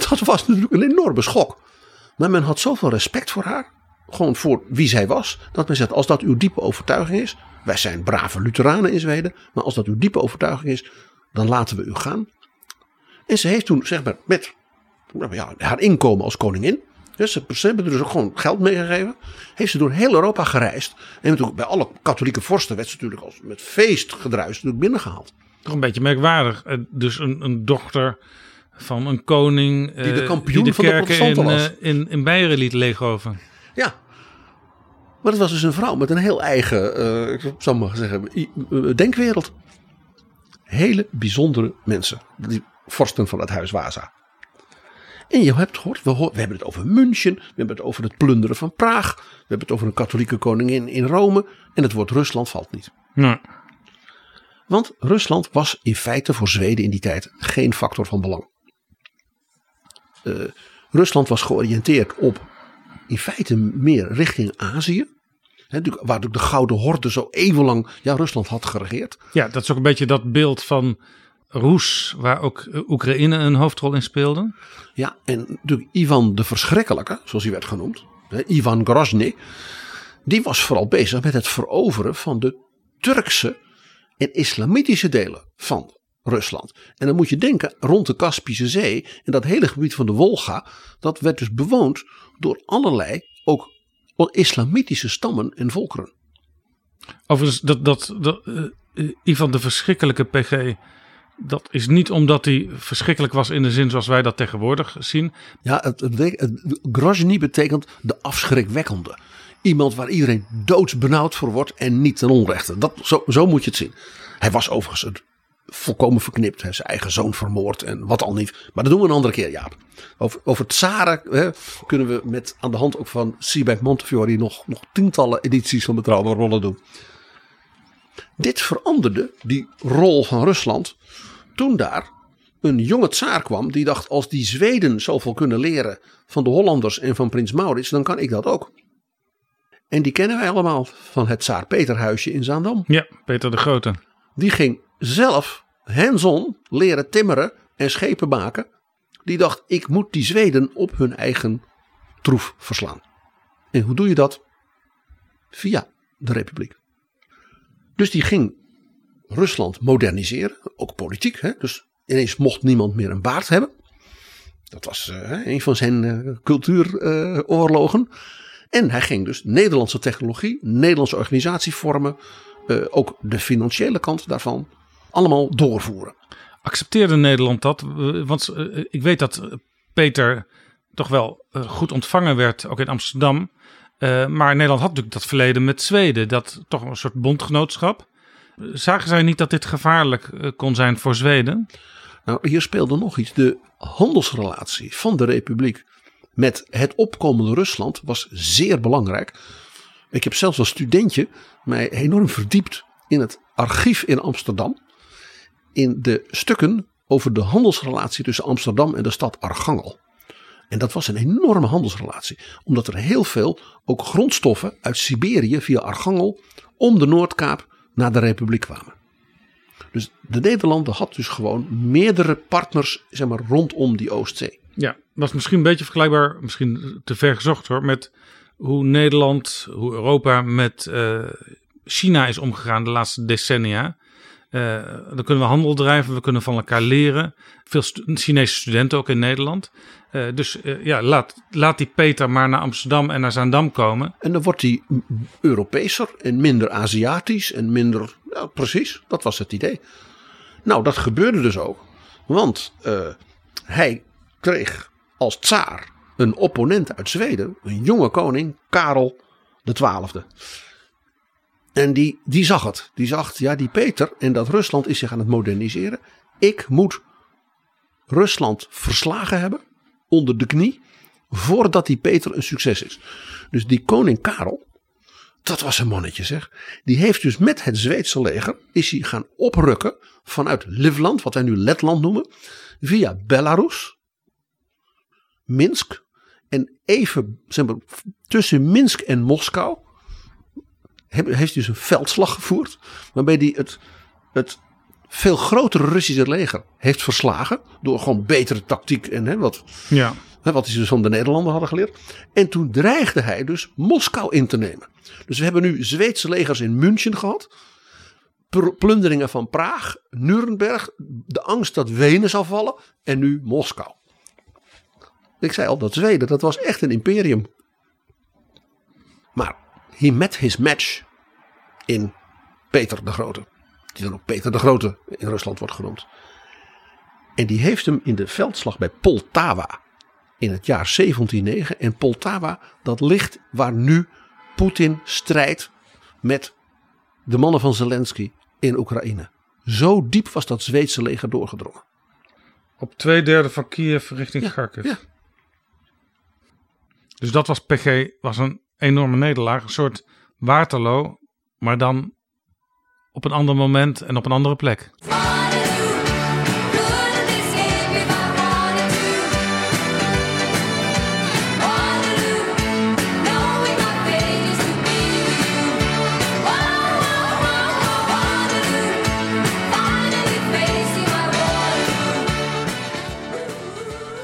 Dat was natuurlijk een enorme schok. Maar men had zoveel respect voor haar. Gewoon voor wie zij was. Dat men zegt: Als dat uw diepe overtuiging is. Wij zijn brave Lutheranen in Zweden. Maar als dat uw diepe overtuiging is. Dan laten we u gaan. En ze heeft toen, zeg maar, met nou ja, haar inkomen als koningin. Dus ze, hebben er dus ook gewoon geld meegegeven. Heeft ze door heel Europa gereisd. En natuurlijk bij alle katholieke vorsten werd ze natuurlijk als met feest gedruis natuurlijk binnengehaald. Toch een beetje merkwaardig. Eh, Dus een, een dochter van een koning. eh, Die de kampioen die de van de kerken in, protestanten was. eh, in, in Beieren liet leegoven. Ja. Maar het was dus een vrouw met een heel eigen, eh, ik zou maar zeggen, eh, denkwereld. Hele bijzondere mensen. Die vorsten van het huis Waza. En je hebt gehoord, we, we hebben het over München, we hebben het over het plunderen van Praag, we hebben het over een katholieke koningin in Rome en het woord Rusland valt niet. Nou, Want Rusland was in feite voor Zweden in die tijd geen factor van belang. Eh, Rusland was georiënteerd op in feite meer richting Azië. Natuurlijk waar de Gouden Horde zo eeuwenlang ja, Rusland had geregeerd. ja, dat is ook een beetje dat beeld van Roes, waar ook Oekraïne een hoofdrol in speelde. Ja, en natuurlijk Ivan de Verschrikkelijke, zoals hij werd genoemd. Ivan Grozny. Die was vooral bezig met het veroveren van de Turkse en islamitische delen van Rusland. En dan moet je denken rond de Kaspische Zee en dat hele gebied van de Wolga. Dat werd dus bewoond door allerlei ook islamitische stammen en volkeren. Overigens, dat, dat, dat, Ivan de Verschrikkelijke PG, dat is niet omdat hij verschrikkelijk was in de zin zoals wij dat tegenwoordig zien. Ja, het, het, Grozny betekent de afschrikwekkende. Iemand waar iedereen doodsbenauwd voor wordt en niet ten onrechte. Dat, zo, zo moet je het zien. Hij was overigens een volkomen verknipt. Zijn eigen zoon vermoord en wat al niet. Maar dat doen we een andere keer, Jaap. Over, over het Tsaren hè, kunnen we met aan de hand ook van Seaback Montefiore nog, nog tientallen edities van Betrouwbare Rollen doen. Dit veranderde die rol van Rusland toen daar een jonge tsaar kwam die dacht als die Zweden zoveel kunnen leren van de Hollanders en van prins Maurits, dan kan ik dat ook. En die kennen wij allemaal van het Tsaar Peterhuisje in Zaandam. Ja, Peter de Grote. Die ging zelf hands-on leren timmeren en schepen maken. Die dacht ik moet die Zweden op hun eigen troef verslaan. En hoe doe je dat? Via de republiek. Dus die ging Rusland moderniseren, ook politiek. Hè? Dus ineens mocht niemand meer een baard hebben. Dat was eh, een van zijn eh, cultuuroorlogen. en hij ging dus Nederlandse technologie, Nederlandse organisatievormen, eh, ook de financiële kant daarvan, allemaal doorvoeren. Accepteerde Nederland dat? Eh, Want eh, ik weet dat eh, Peter toch wel goed ontvangen werd, ook in Amsterdam. Maar Nederland had natuurlijk dat verleden met Zweden, dat toch een soort bondgenootschap. Zagen zij niet dat dit gevaarlijk kon zijn voor Zweden? Nou, hier speelde nog iets. De handelsrelatie van de Republiek met het opkomende Rusland was zeer belangrijk. Ik heb zelfs als studentje mij enorm verdiept in het archief in Amsterdam. In de stukken over de handelsrelatie tussen Amsterdam en de stad Archangel. En dat was een enorme handelsrelatie. Omdat er heel veel ook grondstoffen uit Siberië via Archangel om de Noordkaap naar de Republiek kwamen. Dus de Nederlanden had dus gewoon meerdere partners zeg maar, rondom die Oostzee. Ja, was misschien een beetje vergelijkbaar, misschien te ver gezocht hoor, met hoe Nederland, hoe Europa met eh, China is omgegaan de laatste decennia. Eh, dan kunnen we handel drijven, we kunnen van elkaar leren. Veel Chinese studenten ook in Nederland. Eh, dus eh, ja, laat, laat die Peter maar naar Amsterdam en naar Zaandam komen. En dan wordt hij Europeeser en minder Aziatisch en minder. Ja, precies, dat was het idee. Nou, dat gebeurde dus ook. Want hij kreeg als tsaar een opponent uit Zweden, een jonge koning, Karel XII. En die, die zag het. Die zag, ja, die Peter en dat Rusland is zich aan het moderniseren. Ik moet Rusland verslagen hebben, onder de knie, voordat die Peter een succes is. Dus die koning Karel, dat was een mannetje zeg. Die heeft dus met het Zweedse leger, is hij gaan oprukken vanuit Livland, wat wij nu Letland noemen, via Belarus, Minsk en even zeg tussen Minsk en Moskou heeft dus een veldslag gevoerd. Waarbij hij het, het veel grotere Russische leger heeft verslagen. Door gewoon betere tactiek en hè, wat, Ja, hè, wat ze dus van de Nederlanden hadden geleerd. En toen dreigde hij dus Moskou in te nemen. Dus we hebben nu Zweedse legers in München gehad. Plunderingen van Praag, Nuremberg. De angst dat Wenen zou vallen. En nu Moskou. Ik zei al, dat Zweden, dat was echt een imperium. Maar he met his match in Peter de Grote. Die dan ook Peter de Grote in Rusland wordt genoemd. En die heeft hem in de veldslag bij Poltava in het jaar 1709. En Poltava, dat ligt waar nu Poetin strijdt met de mannen van Zelensky in Oekraïne. Zo diep was dat Zweedse leger doorgedrongen. op twee derde van Kiev richting Ja, Kharkiv. ja. Dus dat was PG, was een enorme nederlaag. Een soort Waterloo, maar dan op een ander moment en op een andere plek.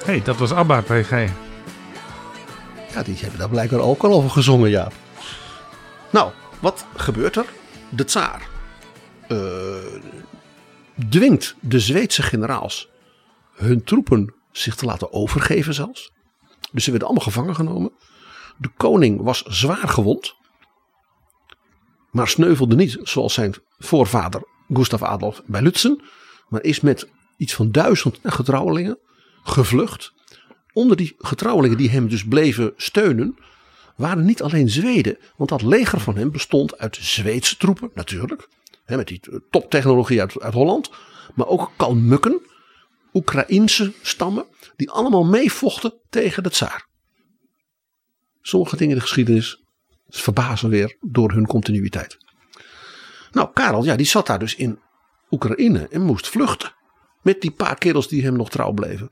Hey, dat was ABBA, PG. Ja, die hebben daar blijkbaar ook al over gezongen, ja. Nou, wat gebeurt er? De tsaar eh, dwingt de Zweedse generaals hun troepen zich te laten overgeven zelfs. Dus ze werden allemaal gevangen genomen. De koning was zwaar gewond. Maar sneuvelde niet zoals zijn voorvader Gustav Adolf bij Lutzen. Maar is met iets van duizend getrouwelingen gevlucht onder die getrouwelingen die hem dus bleven steunen, waren niet alleen Zweden. Want dat leger van hem bestond uit Zweedse troepen, natuurlijk. Hè, met die toptechnologie uit, uit Holland. Maar ook Kalmukken, Oekraïense stammen. Die allemaal meevochten tegen de tsaar. Sommige dingen in de geschiedenis verbazen weer door hun continuïteit. Nou, Karel, ja, die zat daar dus in Oekraïne en moest vluchten. Met die paar kerels die hem nog trouw bleven.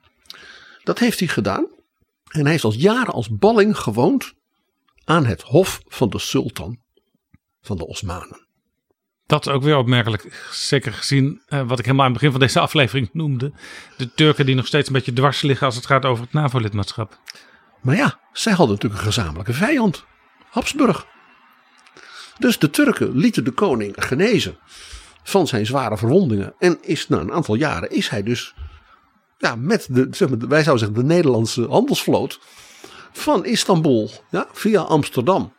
Dat heeft hij gedaan. En hij heeft als jaren als balling gewoond aan het hof van de sultan van de Osmanen. Dat is ook weer opmerkelijk. Zeker gezien eh, wat ik helemaal aan het begin van deze aflevering noemde. De Turken die nog steeds een beetje dwars liggen als het gaat over het NAVO-lidmaatschap. Maar ja, zij hadden natuurlijk een gezamenlijke vijand. Habsburg. Dus de Turken lieten de koning genezen van zijn zware verwondingen. En is na een aantal jaren is hij dus ja, met de, wij zouden zeggen, de Nederlandse handelsvloot van Istanbul ja, via Amsterdam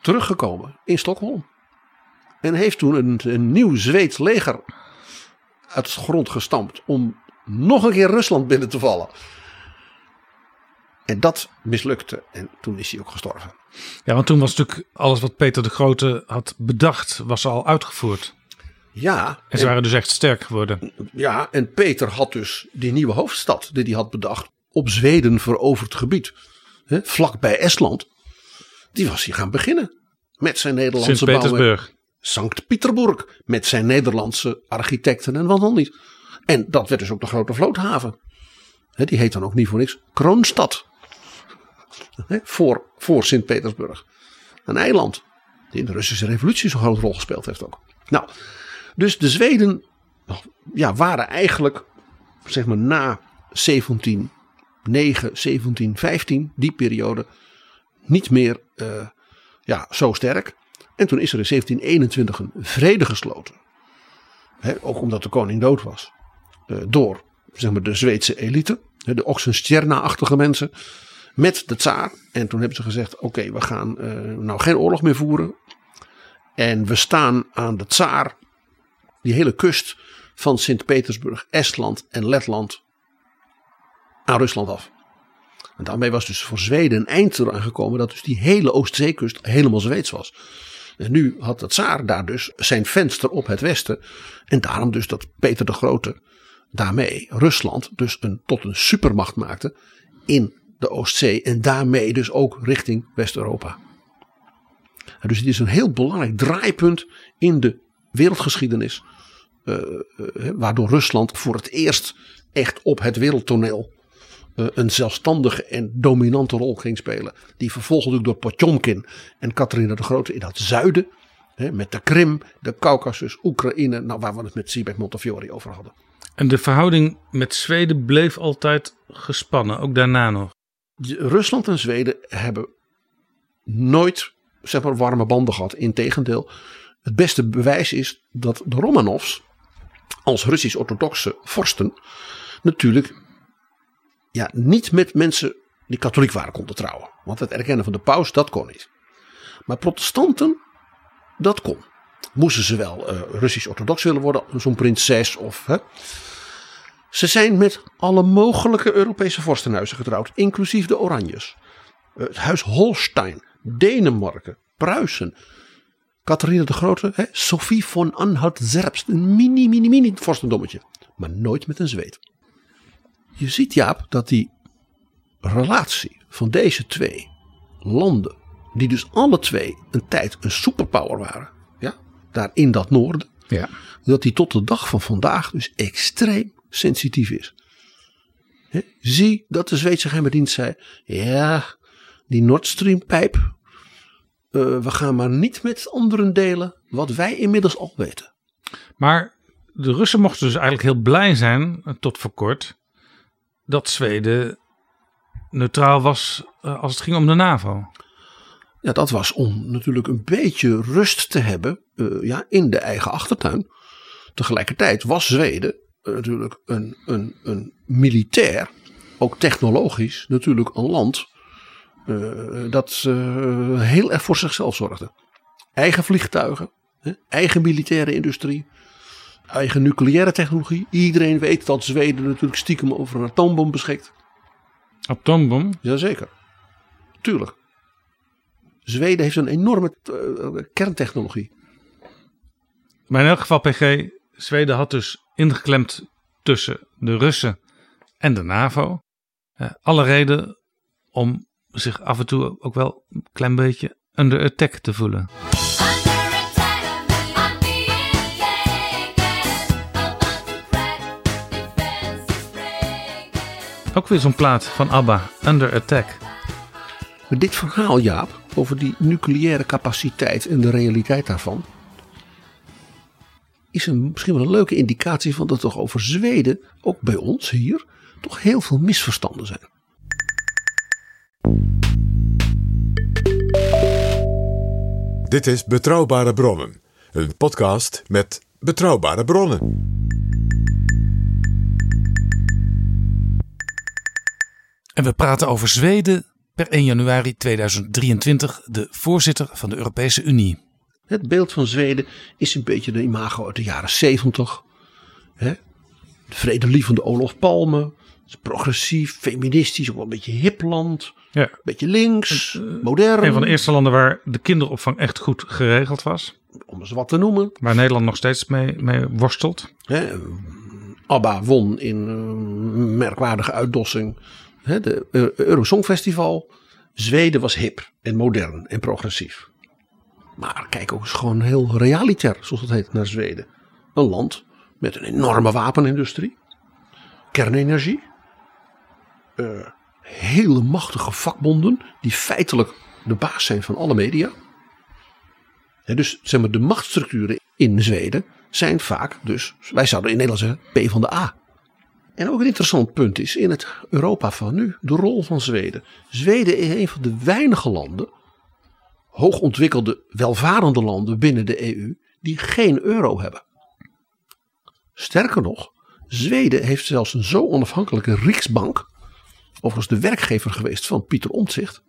teruggekomen in Stockholm. En heeft toen een, een nieuw Zweeds leger uit de grond gestampt om nog een keer Rusland binnen te vallen. En dat mislukte en toen is hij ook gestorven. Ja, want toen was natuurlijk alles wat Peter de Grote had bedacht, was al uitgevoerd. Ja, En ze waren dus echt sterk geworden. Ja, en Peter had dus die nieuwe hoofdstad die hij had bedacht op Zweden veroverd gebied, hè, vlakbij Estland. Die was hij gaan beginnen met zijn Nederlandse bouwen. Sint-Petersburg. Sankt Pieterburg met zijn Nederlandse architecten en wat dan niet. En dat werd dus ook de grote vloothaven. Hè, die heet dan ook niet voor niks Kroonstad. Hè, voor voor Sint-Petersburg. Een eiland die in de Russische revolutie zo'n grote rol gespeeld heeft ook. Nou, dus de Zweden ja, waren eigenlijk zeg maar na 1709, 1715, die periode, niet meer eh, ja, zo sterk. En toen is er in 1721 een vrede gesloten. Ook omdat de koning dood was. eh, door zeg maar, de Zweedse elite. De Oxenstierna-achtige mensen. Met de tsaar. En toen hebben ze gezegd: Oké, we gaan eh, nou geen oorlog meer voeren. En we staan aan de tsaar. Die hele kust van Sint-Petersburg, Estland en Letland. aan Rusland af. En daarmee was dus voor Zweden een eind eraan gekomen dat dus die hele Oostzeekust helemaal Zweeds was. En nu had de tsaar daar dus zijn venster op het westen. En daarom dus dat Peter de Grote daarmee Rusland dus een, tot een supermacht maakte in de Oostzee. En daarmee dus ook richting West-Europa. Dus het is een heel belangrijk draaipunt in de wereldgeschiedenis. Eh, eh, waardoor Rusland voor het eerst echt op het wereldtoneel eh, een zelfstandige en dominante rol ging spelen. Die vervolgens ook door Potjomkin en Catharina de Grote in het zuiden. Hè, met de Krim, de Caucasus, Oekraïne. Nou, waar we het met Sibek Montefiore over hadden. En de verhouding met Zweden bleef altijd gespannen, ook daarna nog. Rusland en Zweden hebben nooit zeg maar, warme banden gehad. Integendeel, het beste bewijs is dat de Romanovs als Russisch-orthodoxe vorsten natuurlijk ja, niet met mensen die katholiek waren konden trouwen. Want het erkennen van de paus, dat kon niet. Maar protestanten, dat kon. Moesten ze wel eh, Russisch-orthodox willen worden, zo'n prinses of... Hè? Ze zijn met alle mogelijke Europese vorstenhuizen getrouwd, inclusief de Oranjes. Eh, Het huis Holstein, Denemarken, Pruisen. Catharina de Grote, hè, Sophie von Anhalt-Zerbst, een mini, mini, mini vorstendommetje. Maar nooit met een Zweed. Je ziet Jaap dat die relatie van deze twee landen, die dus alle twee een tijd een superpower waren, ja, daar in dat noorden, Ja. dat die tot de dag van vandaag dus extreem sensitief is. Hè, Zie dat de Zweedse geheime dienst zei, ja, die Nord Stream pijp, eh, we gaan maar niet met anderen delen wat wij inmiddels al weten. Maar de Russen mochten dus eigenlijk heel blij zijn, eh, tot voor kort, dat Zweden neutraal was eh, als het ging om de NAVO. Ja, dat was om natuurlijk een beetje rust te hebben ja, in de eigen achtertuin. Tegelijkertijd was Zweden natuurlijk een, een, een militair, ook technologisch, natuurlijk een land eh, dat eh, heel erg voor zichzelf zorgde. Eigen vliegtuigen, hè, eigen militaire industrie, eigen nucleaire technologie. Iedereen weet dat Zweden natuurlijk stiekem over een atoombom beschikt. Atoombom. Jazeker. Tuurlijk. Zweden heeft een enorme eh, kerntechnologie. Maar in elk geval, PG, Zweden had dus ingeklemd tussen de Russen en de NAVO. Alle reden om zich af en toe ook wel een klein beetje under attack te voelen. Ook weer zo'n plaat van ABBA, Under Attack. Dit verhaal, Jaap, over die nucleaire capaciteit en de realiteit daarvan. is een, misschien wel een leuke indicatie van dat toch over Zweden, ook bij ons hier, toch heel veel misverstanden zijn. Dit is Betrouwbare Bronnen, een podcast met betrouwbare bronnen. En we praten over Zweden per 1 januari 2023, de voorzitter van de Europese Unie. Het beeld van Zweden is een beetje de imago uit de jaren 70. Hè? De vredelievende Olof Palme. Is progressief, feministisch, ook wel een beetje hip land. Ja, Een beetje links, modern. een van de eerste landen waar de kinderopvang echt goed geregeld was. Om eens wat te noemen. Waar Nederland nog steeds mee, mee worstelt. Hè, ABBA won in een merkwaardige uitdossing hè, de Eu- Eurosongfestival. Zweden was hip en modern en progressief. Maar kijk ook eens gewoon heel realitair, zoals het heet, naar Zweden. Een land met een enorme wapenindustrie. Kernenergie. Eh, hele machtige vakbonden die feitelijk de baas zijn van alle media. Dus zeg maar, de machtsstructuren in Zweden zijn vaak dus, wij zouden in Nederland zeggen, P van de A. En ook een interessant punt is in het Europa van nu de rol van Zweden. Zweden is een van de weinige landen, hoogontwikkelde, welvarende landen binnen de EU, die geen euro hebben. Sterker nog, Zweden heeft zelfs een zo onafhankelijke Riksbank, overigens de werkgever geweest van Pieter Omtzigt,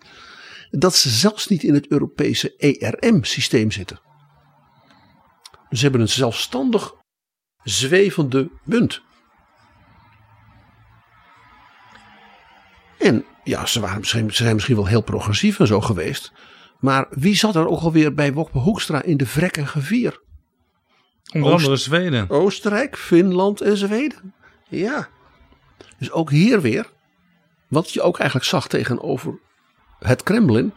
dat ze zelfs niet in het Europese ERM-systeem zitten. Ze hebben een zelfstandig zwevende munt. En ja, ze, waren misschien, ze zijn misschien wel heel progressief en zo geweest. Maar wie zat er ook alweer bij Wokpe Hoekstra in de vrek en gevier? Onder Oost- andere Zweden. Oostenrijk, Finland en Zweden. Ja. Dus ook hier weer, wat je ook eigenlijk zag tegenover het Kremlin,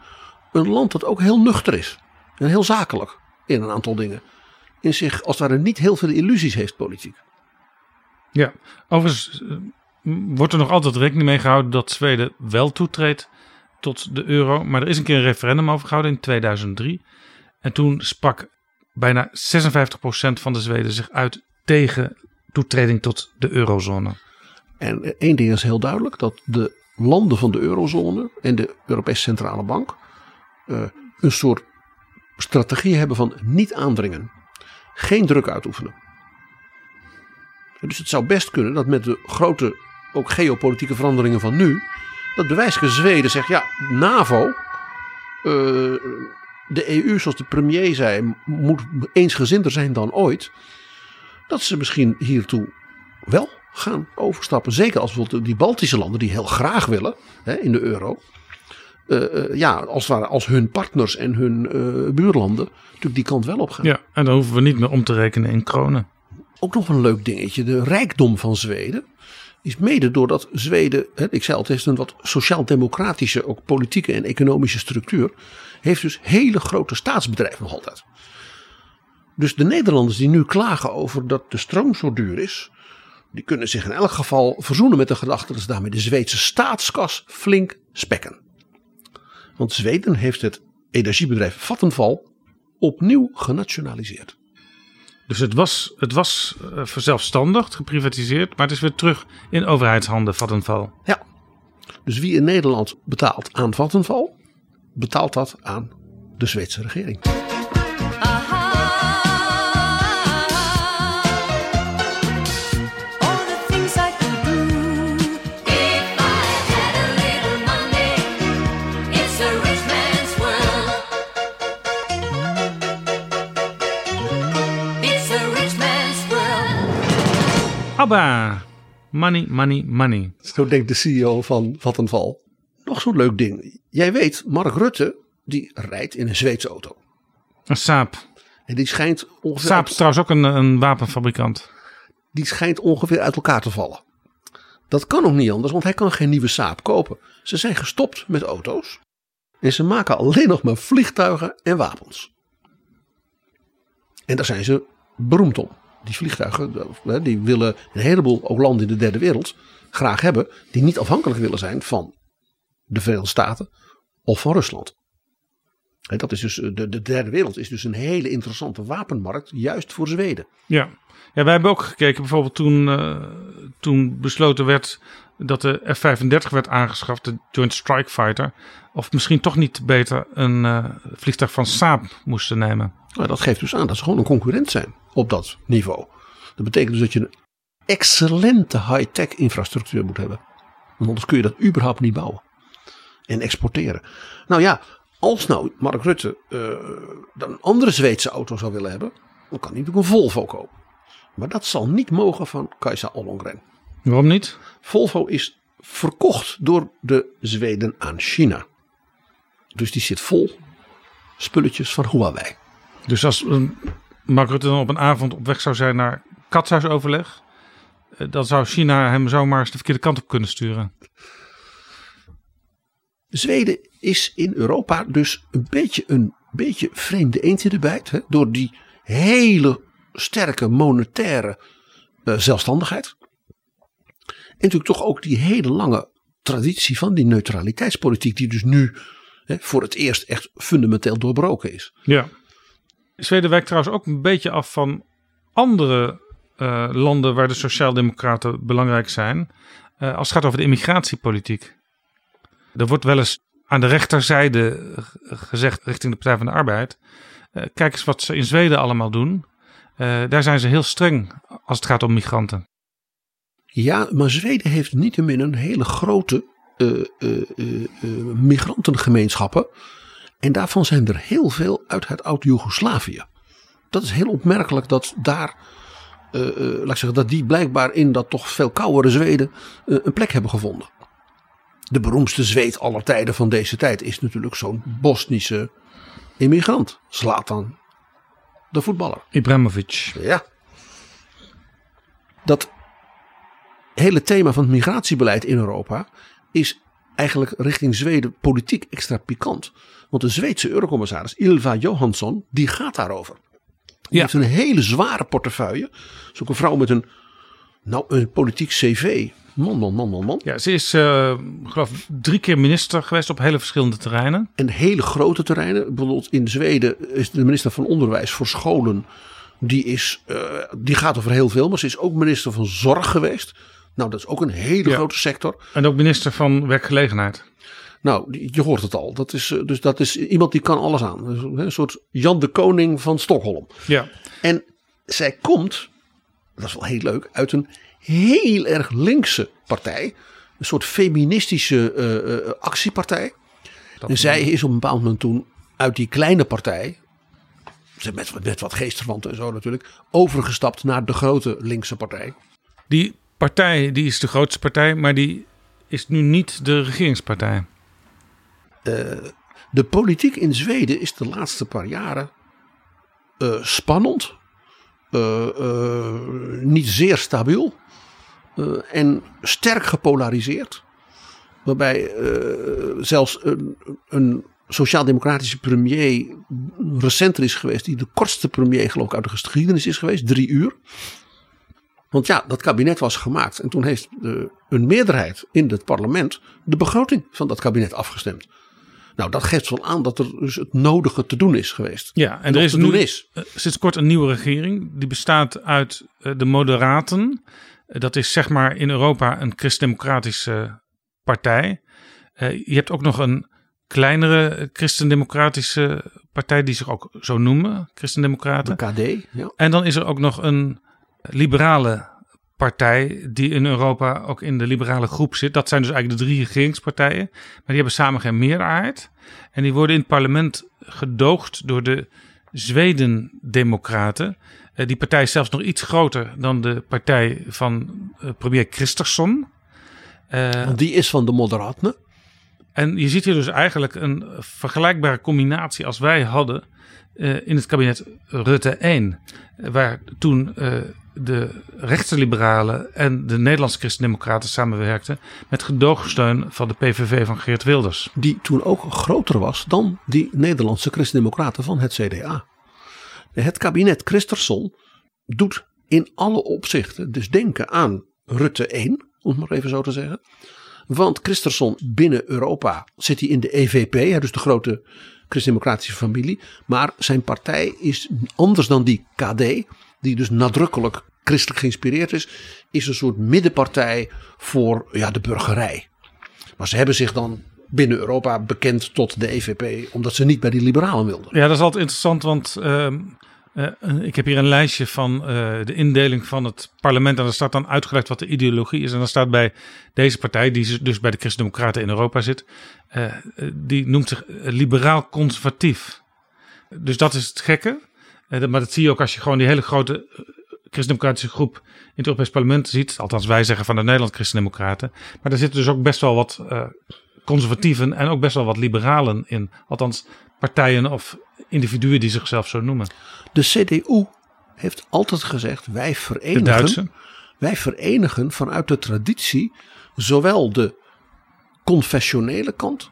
een land dat ook heel nuchter is. En heel zakelijk in een aantal dingen. In zich als het ware niet heel veel illusies heeft politiek. Ja, overigens eh, wordt er nog altijd rekening mee gehouden dat Zweden wel toetreedt tot de euro. Maar er is een keer een referendum over gehouden in 2003. En toen sprak bijna 56% van de Zweden zich uit tegen toetreding tot de eurozone. En één ding is heel duidelijk: dat de landen van de eurozone en de Europese Centrale Bank eh, een soort strategie hebben van niet aandringen, geen druk uitoefenen. Dus het zou best kunnen dat met de grote, ook geopolitieke veranderingen van nu, dat bewijselijke Zweden zegt: ja, NAVO, eh, de EU, zoals de premier zei, moet eensgezinder zijn dan ooit. Dat ze misschien hiertoe wel gaan overstappen. Zeker als bijvoorbeeld die Baltische landen die heel graag willen hè, in de euro. eh, eh, ja, als, het ware, als hun partners en hun eh, buurlanden natuurlijk die kant wel op gaan. Ja, en dan hoeven we niet meer om te rekenen in kronen. Ook nog een leuk dingetje. De rijkdom van Zweden is mede doordat Zweden, hè, ik zei al, het heeft een wat sociaal-democratische, ook politieke en economische structuur, heeft dus hele grote staatsbedrijven nog altijd. Dus de Nederlanders die nu klagen over dat de stroom zo duur is, die kunnen zich in elk geval verzoenen met de gedachte dat ze daarmee de Zweedse staatskas flink spekken. Want Zweden heeft het energiebedrijf Vattenfall opnieuw genationaliseerd. Dus het was, het was eh, verzelfstandigd, geprivatiseerd, maar het is weer terug in overheidshanden, Vattenfall. Ja. Dus wie in Nederland betaalt aan Vattenfall, betaalt dat aan de Zweedse regering. Abba! Money, money, money. Zo denkt de CEO van Vattenfall. Nog zo'n leuk ding. Jij weet, Mark Rutte, die rijdt in een Zweedse auto. Een Saab. En die schijnt ongeveer, Saab is trouwens ook een, een wapenfabrikant. die schijnt ongeveer uit elkaar te vallen. Dat kan ook niet anders, want hij kan geen nieuwe Saab kopen. Ze zijn gestopt met auto's. En ze maken alleen nog maar vliegtuigen en wapens. En daar zijn ze beroemd om. Die vliegtuigen, eh, die willen een heleboel ook landen in de derde wereld graag hebben. Die niet afhankelijk willen zijn van de Verenigde Staten of van Rusland. Dat is dus, eh, de, de derde wereld is dus een hele interessante wapenmarkt, juist voor Zweden. Ja. ja, wij hebben ook gekeken bijvoorbeeld toen, eh, toen besloten werd dat de F-35 werd aangeschaft, de Joint Strike Fighter. Of misschien toch niet beter een vliegtuig van Saab moesten nemen. Nou, dat geeft dus aan dat ze gewoon een concurrent zijn op dat niveau. Dat betekent dus dat je een excellente high-tech infrastructuur moet hebben. Want anders kun je dat überhaupt niet bouwen. En exporteren. Nou ja, als nou Mark Rutte eh, dan een andere Zweedse auto zou willen hebben. Dan kan hij natuurlijk een Volvo kopen. Maar dat zal niet mogen van Kajsa Ollongren. Waarom niet? Volvo is verkocht door de Zweden aan China. Dus die zit vol spulletjes van Huawei. Dus als eh, Mark Rutte dan op een avond op weg zou zijn naar katshuisoverleg, eh, dan zou China hem zomaar eens de verkeerde kant op kunnen sturen. Zweden is in Europa dus een beetje een beetje vreemde eend in de bijt. Hè, door die hele sterke monetaire eh, zelfstandigheid. En natuurlijk toch ook die hele lange traditie van die neutraliteitspolitiek. Die dus nu hè, voor het eerst echt fundamenteel doorbroken is. Ja. Zweden wijkt trouwens ook een beetje af van andere eh, landen waar de sociaaldemocraten belangrijk zijn. eh, als het gaat over de immigratiepolitiek. Er wordt wel eens aan de rechterzijde gezegd richting de Partij van de Arbeid. eh, kijk eens wat ze in Zweden allemaal doen. Daar zijn ze heel streng als het gaat om migranten. Ja, maar Zweden heeft niettemin een hele grote migrantengemeenschappen. En daarvan zijn er heel veel uit het oud-Joegoslavië. Dat is heel opmerkelijk dat daar, eh, eh, laat ik zeggen, dat die blijkbaar in dat toch veel koudere Zweden eh, een plek hebben gevonden. De beroemdste Zweed aller tijden van deze tijd is natuurlijk zo'n Bosnische immigrant. Zlatan, de voetballer. Ibrahimovic. Ja. Dat hele thema van het migratiebeleid in Europa is eigenlijk richting Zweden politiek extra pikant. Want de Zweedse eurocommissaris Ilva Johansson, die gaat daarover. Die Ja. heeft een hele zware portefeuille. Is ook een vrouw met een, nou, een politiek cv. Man, man, man, man, man. Ja, ze is, eh, geloof drie keer minister geweest op hele verschillende terreinen. En hele grote terreinen. Bijvoorbeeld in Zweden is de minister van Onderwijs voor scholen. Die, is, eh, die gaat over heel veel. Maar ze is ook minister van Zorg geweest. Nou, dat is ook een hele Ja. grote sector. En ook minister van Werkgelegenheid. Nou, je hoort het al. Dat is, eh, dus dat is iemand die kan alles aan. Dus, Een soort Jan de Koning van Stockholm. Ja. En zij komt, dat is wel heel leuk, uit een heel erg linkse partij. Een soort feministische eh, eh, actiepartij. en zij is op een bepaald moment toen uit die kleine partij, ze met, wat- met wat geestverwanten en zo natuurlijk, overgestapt naar de grote linkse partij. Die partij die is de grootste partij, maar die is nu niet de regeringspartij. De politiek in Zweden is de laatste paar jaren eh, spannend, eh, eh, niet zeer stabiel. en sterk gepolariseerd. Waarbij zelfs een, een sociaal-democratische premier recenter is geweest. Die de kortste premier geloof ik uit de geschiedenis is geweest. Drie uur. Want ja, dat kabinet was gemaakt. En toen heeft de, een meerderheid in het parlement de begroting van dat kabinet afgestemd. Nou, dat geeft wel aan dat er dus het nodige te doen is geweest. Ja, en er is nu is. eh, sinds kort een nieuwe regering. Die bestaat uit eh, de Moderaten. Eh, dat is zeg maar in Europa een christendemocratische partij. Eh, je hebt ook nog een kleinere eh, christendemocratische partij die zich ook zo noemen, De christendemocraten. KD. Ja. En dan is er ook nog een liberale partij die in Europa ook in de liberale groep zit. Dat zijn dus eigenlijk de drie regeringspartijen. Maar die hebben samen geen meerderheid. En die worden in het parlement gedoogd door de Zweden-democraten. Eh, die partij is zelfs nog iets groter dan de partij van eh, premier Christensen. Eh, Want die is van de Moderaten. en je ziet hier dus eigenlijk een vergelijkbare combinatie als wij hadden in het kabinet Rutte 1. eh, Waar toen de rechtse liberalen en de Nederlandse christendemocraten samenwerkten met gedoogsteun van de PVV van Geert Wilders. Die toen ook groter was dan die Nederlandse christendemocraten van het CDA. Het kabinet Christensen doet in alle opzichten dus denken aan Rutte 1, om het maar even zo te zeggen. Want Christensen binnen Europa zit hij in de EVP, dus de grote christendemocratische familie. Maar zijn partij is anders dan die KD, die dus nadrukkelijk christelijk geïnspireerd is, is een soort middenpartij voor ja, de burgerij. Maar ze hebben zich dan binnen Europa bekend tot de EVP, omdat ze niet bij die liberalen wilden. Ja, dat is altijd interessant, want ehm, eh, ik heb hier een lijstje van eh, de indeling van het parlement. En daar staat dan uitgelegd wat de ideologie is. En dan staat bij deze partij, die dus bij de Christen-Democraten in Europa zit, eh, die noemt zich liberaal-conservatief. Dus dat is het gekke. Eh, maar dat zie je ook als je gewoon die hele grote eh, christendemocratische groep in het Europees Parlement ziet. Althans, wij zeggen van de Nederland christendemocraten. Maar daar zitten dus ook best wel wat eh, conservatieven en ook best wel wat liberalen in. Althans, partijen of individuen die zichzelf zo noemen. De CDU heeft altijd gezegd: wij verenigen, wij verenigen vanuit de traditie zowel de confessionele kant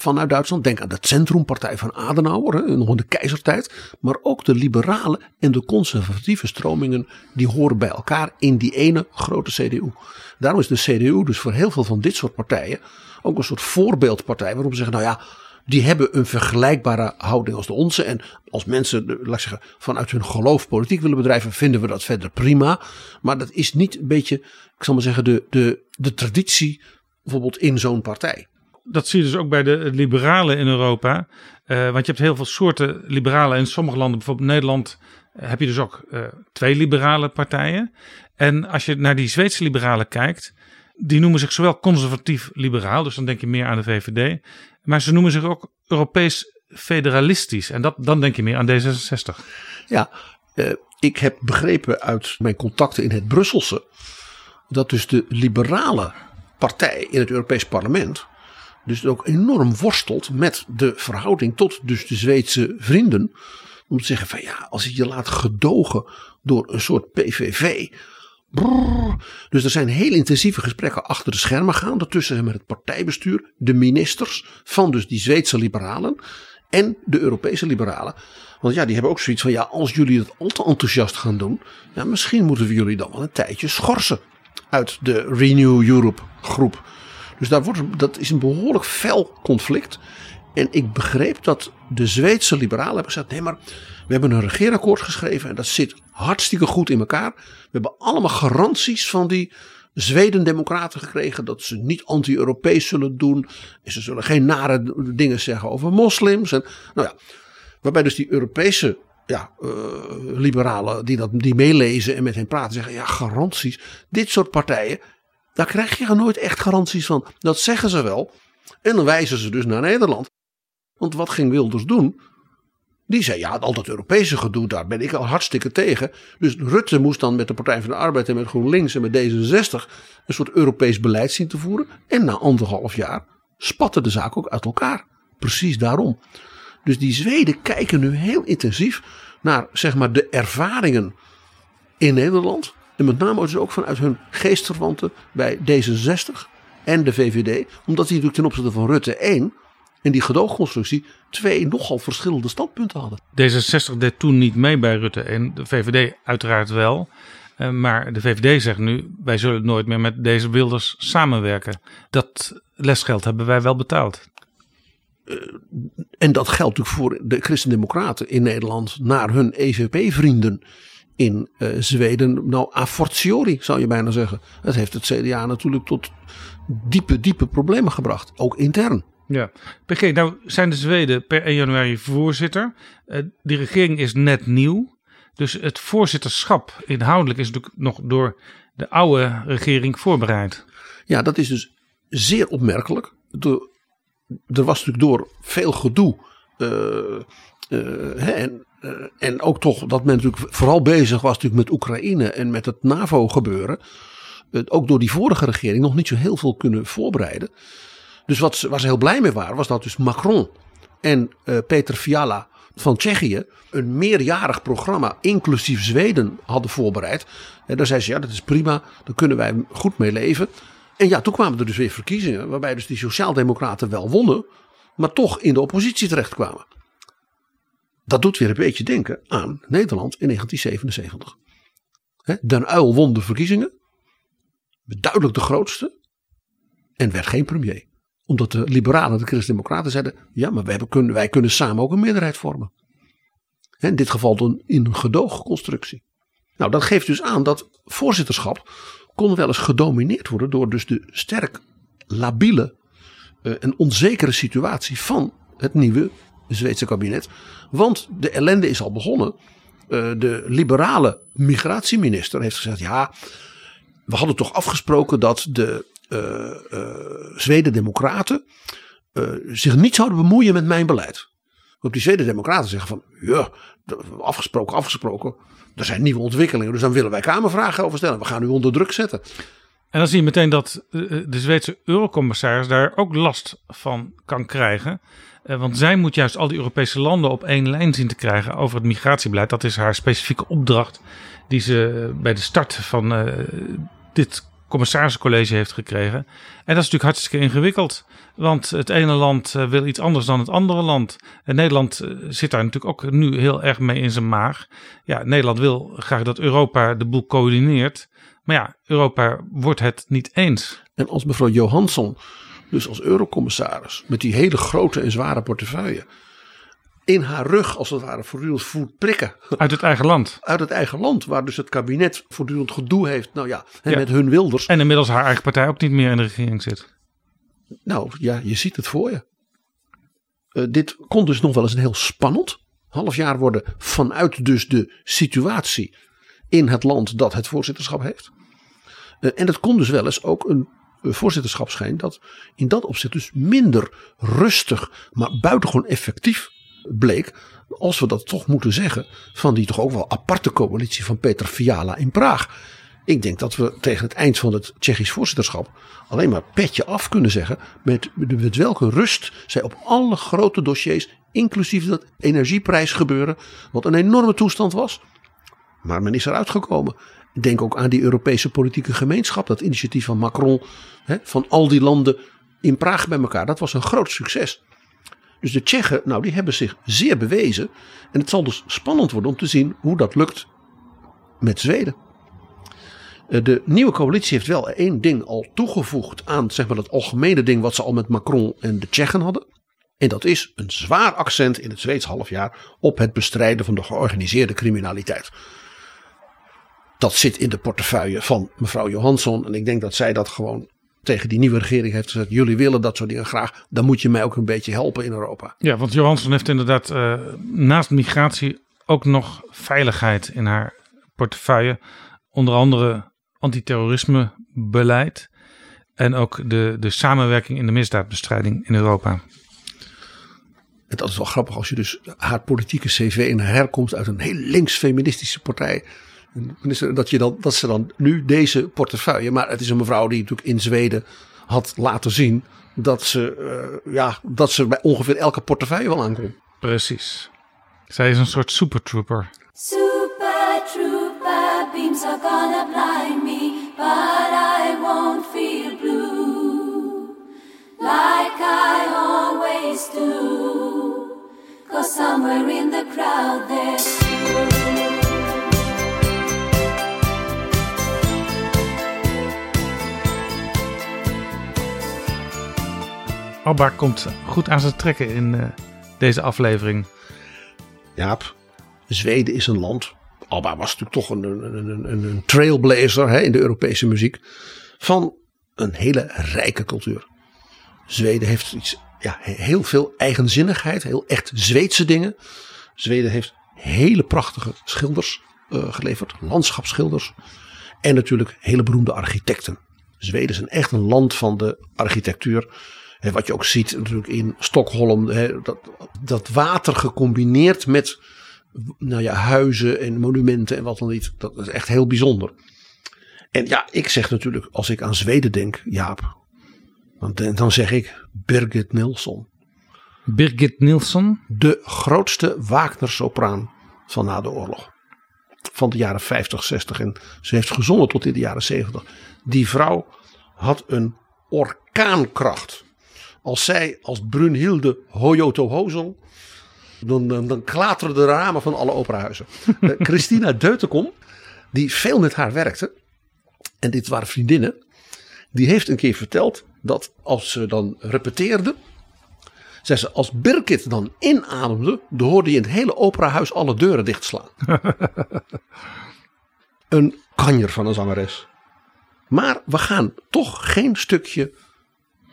vanuit Duitsland, denk aan de Centrumpartij van Adenauer, hè, nog in de keizertijd, maar ook de liberale en de conservatieve stromingen, die horen bij elkaar in die ene grote CDU. Daarom is de CDU dus voor heel veel van dit soort partijen ook een soort voorbeeldpartij, waarom ze zeggen, nou ja, die hebben een vergelijkbare houding als de onze. En als mensen, laat ik zeggen, vanuit hun geloof politiek willen bedrijven, vinden we dat verder prima. Maar dat is niet een beetje, ik zal maar zeggen, de, de, de traditie bijvoorbeeld in zo'n partij. Dat zie je dus ook bij de liberalen in Europa. Eh, want je hebt heel veel soorten liberalen. In sommige landen, bijvoorbeeld Nederland, eh, heb je dus ook eh, twee liberale partijen. En als je naar die Zweedse liberalen kijkt, die noemen zich zowel conservatief-liberaal, dus dan denk je meer aan de VVD. Maar ze noemen zich ook Europees federalistisch. En dat, dan denk je meer aan D66. Ja, ik heb begrepen uit mijn contacten in het Brusselse dat dus de liberale partij in het Europees Parlement dus ook enorm worstelt met de verhouding tot dus de Zweedse vrienden. Om te zeggen van ja, als je je laat gedogen door een soort PVV. brrr. dus er zijn heel intensieve gesprekken achter de schermen gaande tussen met het partijbestuur, de ministers van dus die Zweedse liberalen en de Europese liberalen. Want ja, die hebben ook zoiets van ja, als jullie het al te enthousiast gaan doen, ja, misschien moeten we jullie dan wel een tijdje schorsen uit de Renew Europe groep. Dus daar wordt, dat is een behoorlijk fel conflict. En ik begreep dat de Zweedse liberalen hebben gezegd: nee, maar we hebben een regeerakkoord geschreven en dat zit hartstikke goed in elkaar. We hebben allemaal garanties van die Zweden-democraten gekregen dat ze niet anti-Europees zullen doen. En ze zullen geen nare dingen zeggen over moslims. En, nou ja, waarbij dus die Europese ja, eh, liberalen die, dat, die meelezen en met hen praten zeggen: ja, garanties. Dit soort partijen, daar krijg je nooit echt garanties van. Dat zeggen ze wel. En dan wijzen ze dus naar Nederland. Want wat ging Wilders doen? Die zei, ja, al dat Europese gedoe, daar ben ik al hartstikke tegen. Dus Rutte moest dan met de Partij van de Arbeid en met GroenLinks en met D66 een soort Europees beleid zien te voeren. En na anderhalf jaar spatte de zaak ook uit elkaar. Precies daarom. Dus die Zweden kijken nu heel intensief naar zeg maar, de ervaringen in Nederland. En met name dus ook vanuit hun geestverwanten bij D66 en de VVD. Omdat die natuurlijk ten opzichte van Rutte 1 en die gedoogconstructie twee nogal verschillende standpunten hadden. D66 deed toen niet mee bij Rutte en de VVD uiteraard wel. Eh, Maar de VVD zegt nu, wij zullen nooit meer met deze Wilders samenwerken. Dat lesgeld hebben wij wel betaald. En dat geldt natuurlijk voor de Christen-Democraten in Nederland naar hun EVP-vrienden in eh, Zweden. Nou, a fortiori zou je bijna zeggen. Het heeft het CDA natuurlijk tot diepe, diepe problemen gebracht. Ook intern. Ja. PG, nou zijn de Zweden per 1 januari voorzitter. Eh, die regering is net nieuw. Dus het voorzitterschap inhoudelijk is natuurlijk nog door de oude regering voorbereid. Ja, dat is dus zeer opmerkelijk. De- er was natuurlijk door veel gedoe. eh, hè, en, en ook toch dat men natuurlijk vooral bezig was natuurlijk met Oekraïne en met het NAVO gebeuren. ook door die vorige regering nog niet zo heel veel kunnen voorbereiden. Dus wat ze, waar ze heel blij mee waren, was dat dus Macron en eh, Peter Fiala van Tsjechië een meerjarig programma, inclusief Zweden, hadden voorbereid. En daar zei ze, ja, dat is prima, daar kunnen wij goed mee leven. En ja, toen kwamen er dus weer verkiezingen, waarbij dus die Sociaaldemocraten wel wonnen, maar toch in de oppositie terechtkwamen. Dat doet weer een beetje denken aan Nederland in 1977. Hè, Den Uyl won de verkiezingen, duidelijk de grootste, en werd geen premier. Omdat de liberalen, de christendemocraten zeiden, ja, maar wij, kunnen, wij kunnen samen ook een meerderheid vormen. In dit geval dan in een gedoogconstructie. Nou, dat geeft dus aan dat voorzitterschap kon wel eens gedomineerd worden door dus de sterk labiele eh, en onzekere situatie van het nieuwe Zweedse kabinet. Want de ellende is al begonnen. Eh, de liberale migratieminister heeft gezegd: ja, we hadden toch afgesproken dat de eh eh Zweden-Democraten zich niet zouden bemoeien met mijn beleid. Op die Zweden-Democraten zeggen van ja, afgesproken, afgesproken. Er zijn nieuwe ontwikkelingen, dus dan willen wij Kamervragen over stellen. We gaan u onder druk zetten. En dan zie je meteen dat de Zweedse eurocommissaris daar ook last van kan krijgen. Eh, Want zij moet juist al die Europese landen op één lijn zien te krijgen over het migratiebeleid. Dat is haar specifieke opdracht die ze eh, bij de start van eh, dit commissarissencollege heeft gekregen. En dat is natuurlijk hartstikke ingewikkeld. Want het ene land wil iets anders dan het andere land. En Nederland zit daar natuurlijk ook nu heel erg mee in zijn maag. Ja, Nederland wil graag dat Europa de boel coördineert. Maar ja, Europa wordt het niet eens. En als mevrouw Johansson, dus als eurocommissaris, met die hele grote en zware portefeuille, in haar rug als het ware voortdurend voert prikken Uit het eigen land. uit het eigen land, waar dus het kabinet voortdurend gedoe heeft, nou ja, en Ja. met hun wilders. En inmiddels haar eigen partij ook niet meer in de regering zit. Nou ja, je ziet het voor je. Eh, dit kon dus nog wel eens een heel spannend half jaar worden vanuit dus de situatie in het land dat het voorzitterschap heeft. Eh, en het kon dus wel eens ook een voorzitterschap zijn dat in dat opzicht dus minder rustig, maar buitengewoon effectief bleek. Als we dat toch moeten zeggen, van die toch ook wel aparte coalitie van Peter Fiala in Praag. Ik denk dat we tegen het eind van het Tsjechisch voorzitterschap alleen maar petje af kunnen zeggen. Met, met welke rust zij op alle grote dossiers, inclusief dat energieprijsgebeuren, wat een enorme toestand was. Maar men is eruit gekomen. Denk ook aan die Europese politieke gemeenschap, dat initiatief van Macron, hè, van al die landen in Praag bij elkaar. Dat was een groot succes. Dus de Tsjechen, nou, die hebben zich zeer bewezen. En het zal dus spannend worden om te zien hoe dat lukt met Zweden. Eh, De nieuwe coalitie heeft wel één ding al toegevoegd aan zeg maar, dat algemene ding wat ze al met Macron en de Tsjechen hadden. En dat is een zwaar accent in het Zweeds halfjaar op het bestrijden van de georganiseerde criminaliteit. Dat zit in de portefeuille van mevrouw Johansson. En ik denk dat zij dat gewoon tegen die nieuwe regering heeft gezegd. Jullie willen dat soort dingen graag. Dan moet je mij ook een beetje helpen in Europa. Ja, want Johansson heeft inderdaad eh, naast migratie ook nog veiligheid in haar portefeuille. Onder andere antiterrorismebeleid en ook de, de samenwerking in de misdaadbestrijding in Europa. En dat is wel grappig als je dus haar politieke cv haar herkomst uit een heel links-feministische partij. En minister, Dat, je dan, dat ze dan nu deze portefeuille. Maar het is een mevrouw die natuurlijk in Zweden had laten zien. dat ze, eh, ja, dat ze bij ongeveer elke portefeuille wel aankomt. Precies. Zij is een soort supertrooper. Super Trooper beams are gonna blind me, but I won't feel blue like I always do. Cause somewhere in the crowd there's Alba komt goed aan zijn trekken in eh, deze aflevering. Jaap, Zweden is een land. Alba was natuurlijk toch een, een, een, een, een trailblazer hè, in de Europese muziek. Van een hele rijke cultuur. Zweden heeft iets, ja, heel veel eigenzinnigheid. Heel echt Zweedse dingen. Zweden heeft hele prachtige schilders eh, geleverd. Landschapsschilders. En natuurlijk hele beroemde architecten. Zweden is een echt een land van de architectuur. Wat je ook ziet natuurlijk in Stockholm. Hè, dat, dat water gecombineerd met nou ja, huizen en monumenten en wat dan niet. Dat is echt heel bijzonder. En ja, ik zeg natuurlijk als ik aan Zweden denk, Jaap. Want dan zeg ik Birgit Nilsson. Birgit Nilsson. De grootste Wagner-sopraan van na de oorlog. Van de jaren 50, 60 en ze heeft gezongen tot in de jaren 70. Die vrouw had een orkaankracht. Als zij als Brunhilde Hoyoto Hozong dan, dan, dan klateren de ramen van alle operahuizen. Eh, Christina Deutenkom, die veel met haar werkte. En dit waren vriendinnen. Die heeft een keer verteld dat als ze dan repeteerden. Zei ze, als Birgit dan inademde, dan hoorde je in het hele operahuis alle deuren dichtslaan. een kanjer van een zangeres. Maar we gaan toch geen stukje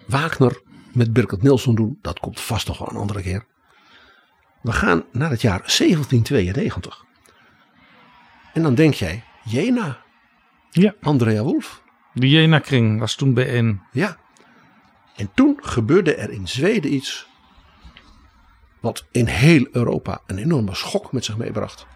Wagner met Birgit Nilsson doen. Dat komt vast nog wel een andere keer. We gaan naar het jaar 1792. En dan denk jij, Jena, Ja, Andrea Wolf. de Jena-kring was toen bijeen. Ja. En toen gebeurde er in Zweden iets. Wat in heel Europa een enorme schok met zich meebracht.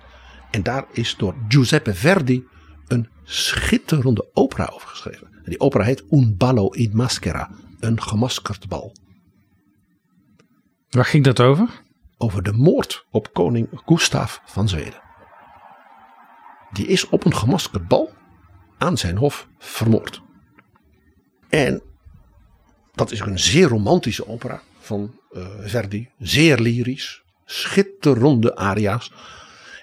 En daar is door Giuseppe Verdi een schitterende opera over geschreven. En die opera heet Un ballo in maschera. Een gemaskerd bal. Waar ging dat over? over de moord op koning Gustav van Zweden. Die is op een gemaskerd bal aan zijn hof vermoord. En dat is een zeer romantische opera van eh, Verdi. Zeer lyrisch, schitterende aria's.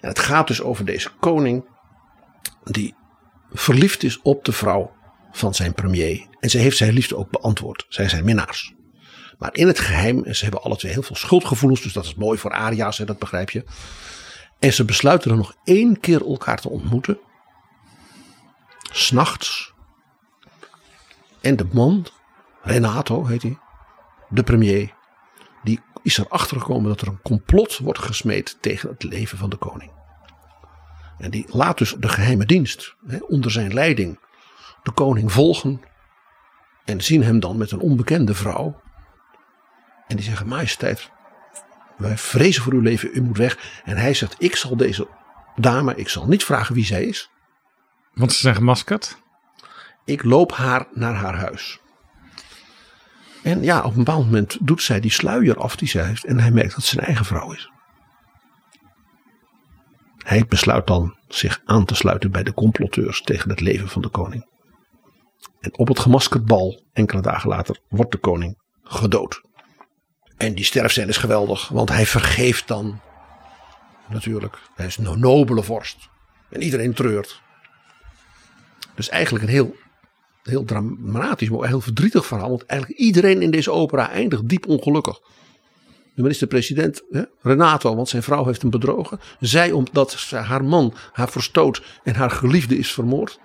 En het gaat dus over deze koning die verliefd is op de vrouw van zijn premier. En ze heeft zijn liefde ook beantwoord. Zij zijn minnaars. Maar in het geheim, en ze hebben alle twee heel veel schuldgevoelens, dus dat is mooi voor Aria's, hè, dat begrijp je. En ze besluiten er nog één keer elkaar te ontmoeten. S'nachts. En de man, Renato heet hij, de premier, die is erachter gekomen dat er een complot wordt gesmeed tegen het leven van de koning. En die laat dus de geheime dienst hè, onder zijn leiding de koning volgen. En zien hem dan met een onbekende vrouw en die zeggen, majesteit, wij vrezen voor uw leven, u moet weg. En hij zegt, ik zal deze dame, ik zal niet vragen wie zij is. Want ze zijn gemaskerd. Ik loop haar naar haar huis. En ja, op een bepaald moment doet zij die sluier af die zij heeft. En hij merkt dat het zijn eigen vrouw is. Hij besluit dan zich aan te sluiten bij de comploteurs tegen het leven van de koning. En op het gemaskerd bal, enkele dagen later, wordt de koning gedood. En die sterfscène is geweldig, want hij vergeeft dan. Natuurlijk, hij is een nobele vorst. En iedereen treurt. Dus eigenlijk een heel, heel dramatisch, maar heel verdrietig verhaal. Want eigenlijk iedereen in deze opera eindigt diep ongelukkig. De minister-president, Renato, want zijn vrouw heeft hem bedrogen. Zij omdat haar man haar verstoot en haar geliefde is vermoord.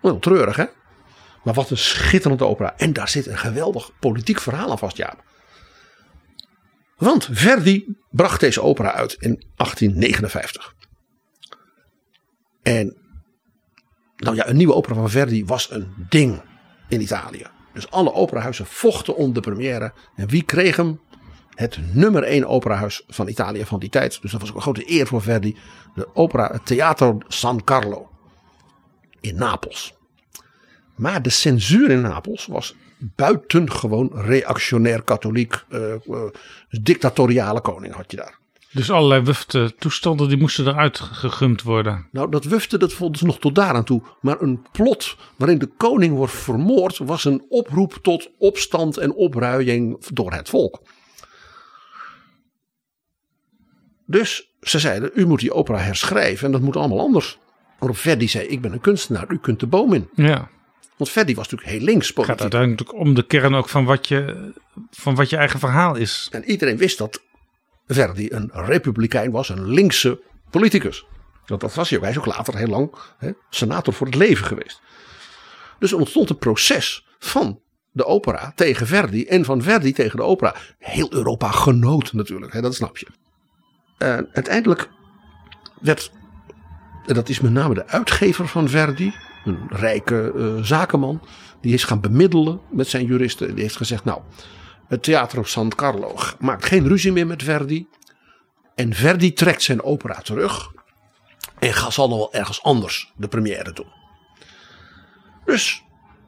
Wel treurig, hè? Maar wat een schitterende opera. En daar zit een geweldig politiek verhaal aan vast, Jaap. Want Verdi bracht deze opera uit in 1859. En nou ja, een nieuwe opera van Verdi was een ding in Italië. Dus alle operahuizen vochten om de première. En wie kreeg hem? Het nummer één operahuis van Italië van die tijd. Dus dat was ook een grote eer voor Verdi. De opera het Teatro San Carlo in Napels. Maar de censuur in Napels was buitengewoon reactionair katholiek. eh, eh, dictatoriale koning had je daar. Dus allerlei wufte toestanden die moesten eruit gegumd worden. Nou, dat wufte, dat vonden ze nog tot daaraan toe. Maar een plot waarin de koning wordt vermoord, was een oproep tot opstand en opruiing door het volk. Dus ze zeiden, u moet die opera herschrijven en dat moet allemaal anders. Waarop Verdi zei, ik ben een kunstenaar, u kunt de boom in. Ja. Want Verdi was natuurlijk heel links Het gaat uiteindelijk om de kern ook van wat je, van wat je eigen verhaal is. En iedereen wist dat Verdi een republikein was, een linkse politicus. Dat, dat was hij ook. Hij is ook later heel lang hè, senator voor het leven geweest. Dus er ontstond een proces van de opera tegen Verdi en van Verdi tegen de opera. Heel Europa genoot natuurlijk, hè, dat snap je. En uiteindelijk werd, en dat is met name de uitgever van Verdi, een rijke eh, zakenman, die is gaan bemiddelen met zijn juristen. Die heeft gezegd, nou, het Teatro San Carlo maakt geen ruzie meer met Verdi. En Verdi trekt zijn opera terug. En zal nog wel ergens anders de première doen. Dus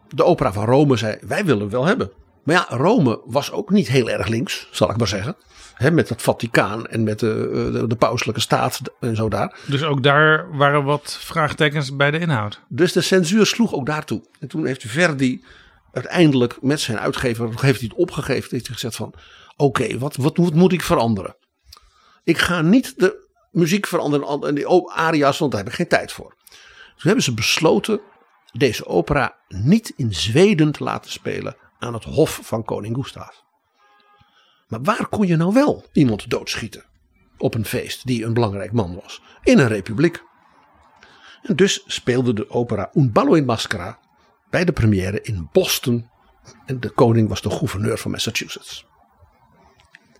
de opera van Rome zei: Wij willen wel hebben. Maar ja, Rome was ook niet heel erg links, zal ik maar zeggen. Met het Vaticaan en met de, de, de pauselijke staat en zo daar. Dus ook daar waren wat vraagtekens bij de inhoud. Dus de censuur sloeg ook daartoe. En toen heeft Verdi uiteindelijk met zijn uitgever, heeft hij het opgegeven, heeft hij gezegd van, oké, wat, wat, moet- moet ik veranderen? Ik ga niet de muziek veranderen en die aria's, want daar heb ik geen tijd voor. Toen hebben ze besloten deze opera niet in Zweden te laten spelen aan het hof van koning Gustav. Maar waar kon je nou wel iemand doodschieten op een feest die een belangrijk man was? In een republiek. Dus speelde de opera Un ballo in maschera bij de première in Boston. En de koning was de gouverneur van Massachusetts.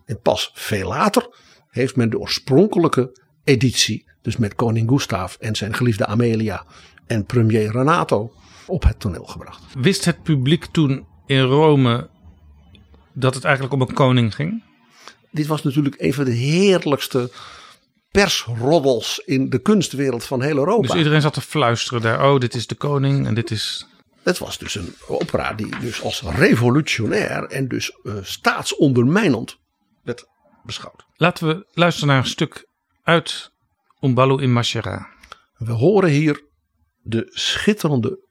En pas veel later heeft men de oorspronkelijke editie, dus met koning Gustav en zijn geliefde Amelia en premier Renato, op het toneel gebracht. Wist het publiek toen in Rome dat het eigenlijk om een koning ging? Dit was natuurlijk een van de heerlijkste persroddels in de kunstwereld van heel Europa. Dus iedereen zat te fluisteren daar. Oh, dit is de koning en dit is... Het was dus een opera die dus als revolutionair en dus eh, staatsondermijnend werd beschouwd. Laten we luisteren naar een stuk uit Un ballo in Maschera. We horen hier de schitterende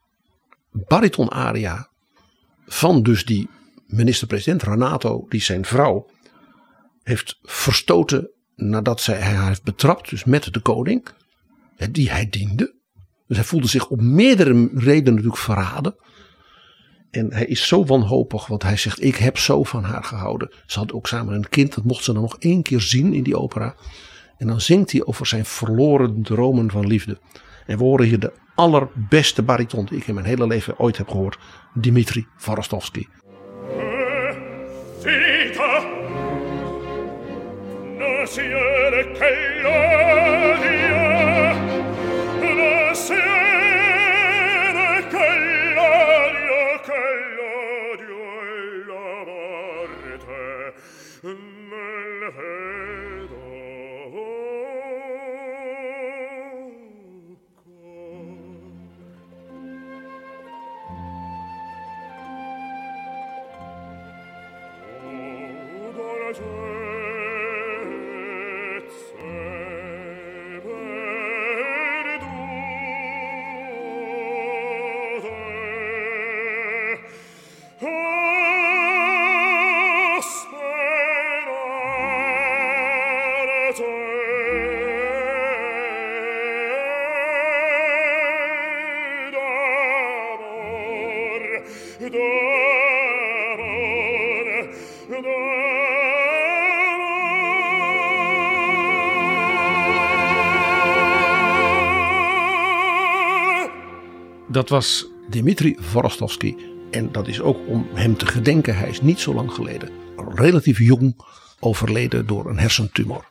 baritonaria van dus die minister-president Renato, die zijn vrouw heeft verstoten nadat zij hij heeft betrapt, dus met de koning, die hij diende. Dus hij voelde zich op meerdere redenen natuurlijk verraden. En hij is zo wanhopig, want hij zegt: Ik heb zo van haar gehouden. Ze had ook samen een kind, dat mocht ze dan nog één keer zien in die opera. En dan zingt hij over zijn verloren dromen van liefde. En we horen hier de allerbeste bariton die ik in mijn hele leven ooit heb gehoord: Dimitri Vorostovsky. Siete Dat was Dimitri Vorostovsky. En dat is ook om hem te gedenken. Hij is niet zo lang geleden, relatief jong, overleden door een hersentumor.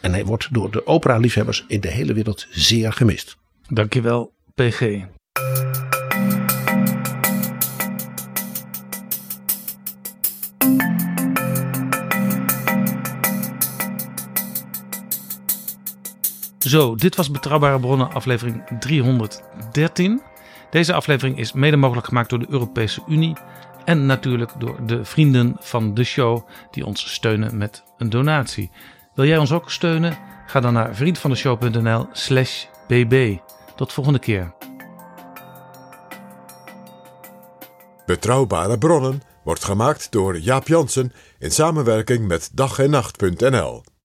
En hij wordt door de opera-liefhebbers in de hele wereld zeer gemist. Dankjewel, PG. Zo, dit was Betrouwbare Bronnen, aflevering 313. Deze aflevering is mede mogelijk gemaakt door de Europese Unie. En natuurlijk door de vrienden van de show die ons steunen met een donatie. Wil jij ons ook steunen? Ga dan naar vriendvandeshow.nl slash bb. Tot volgende keer. Betrouwbare bronnen wordt gemaakt door Jaap Jansen in samenwerking met dag en nacht.nl.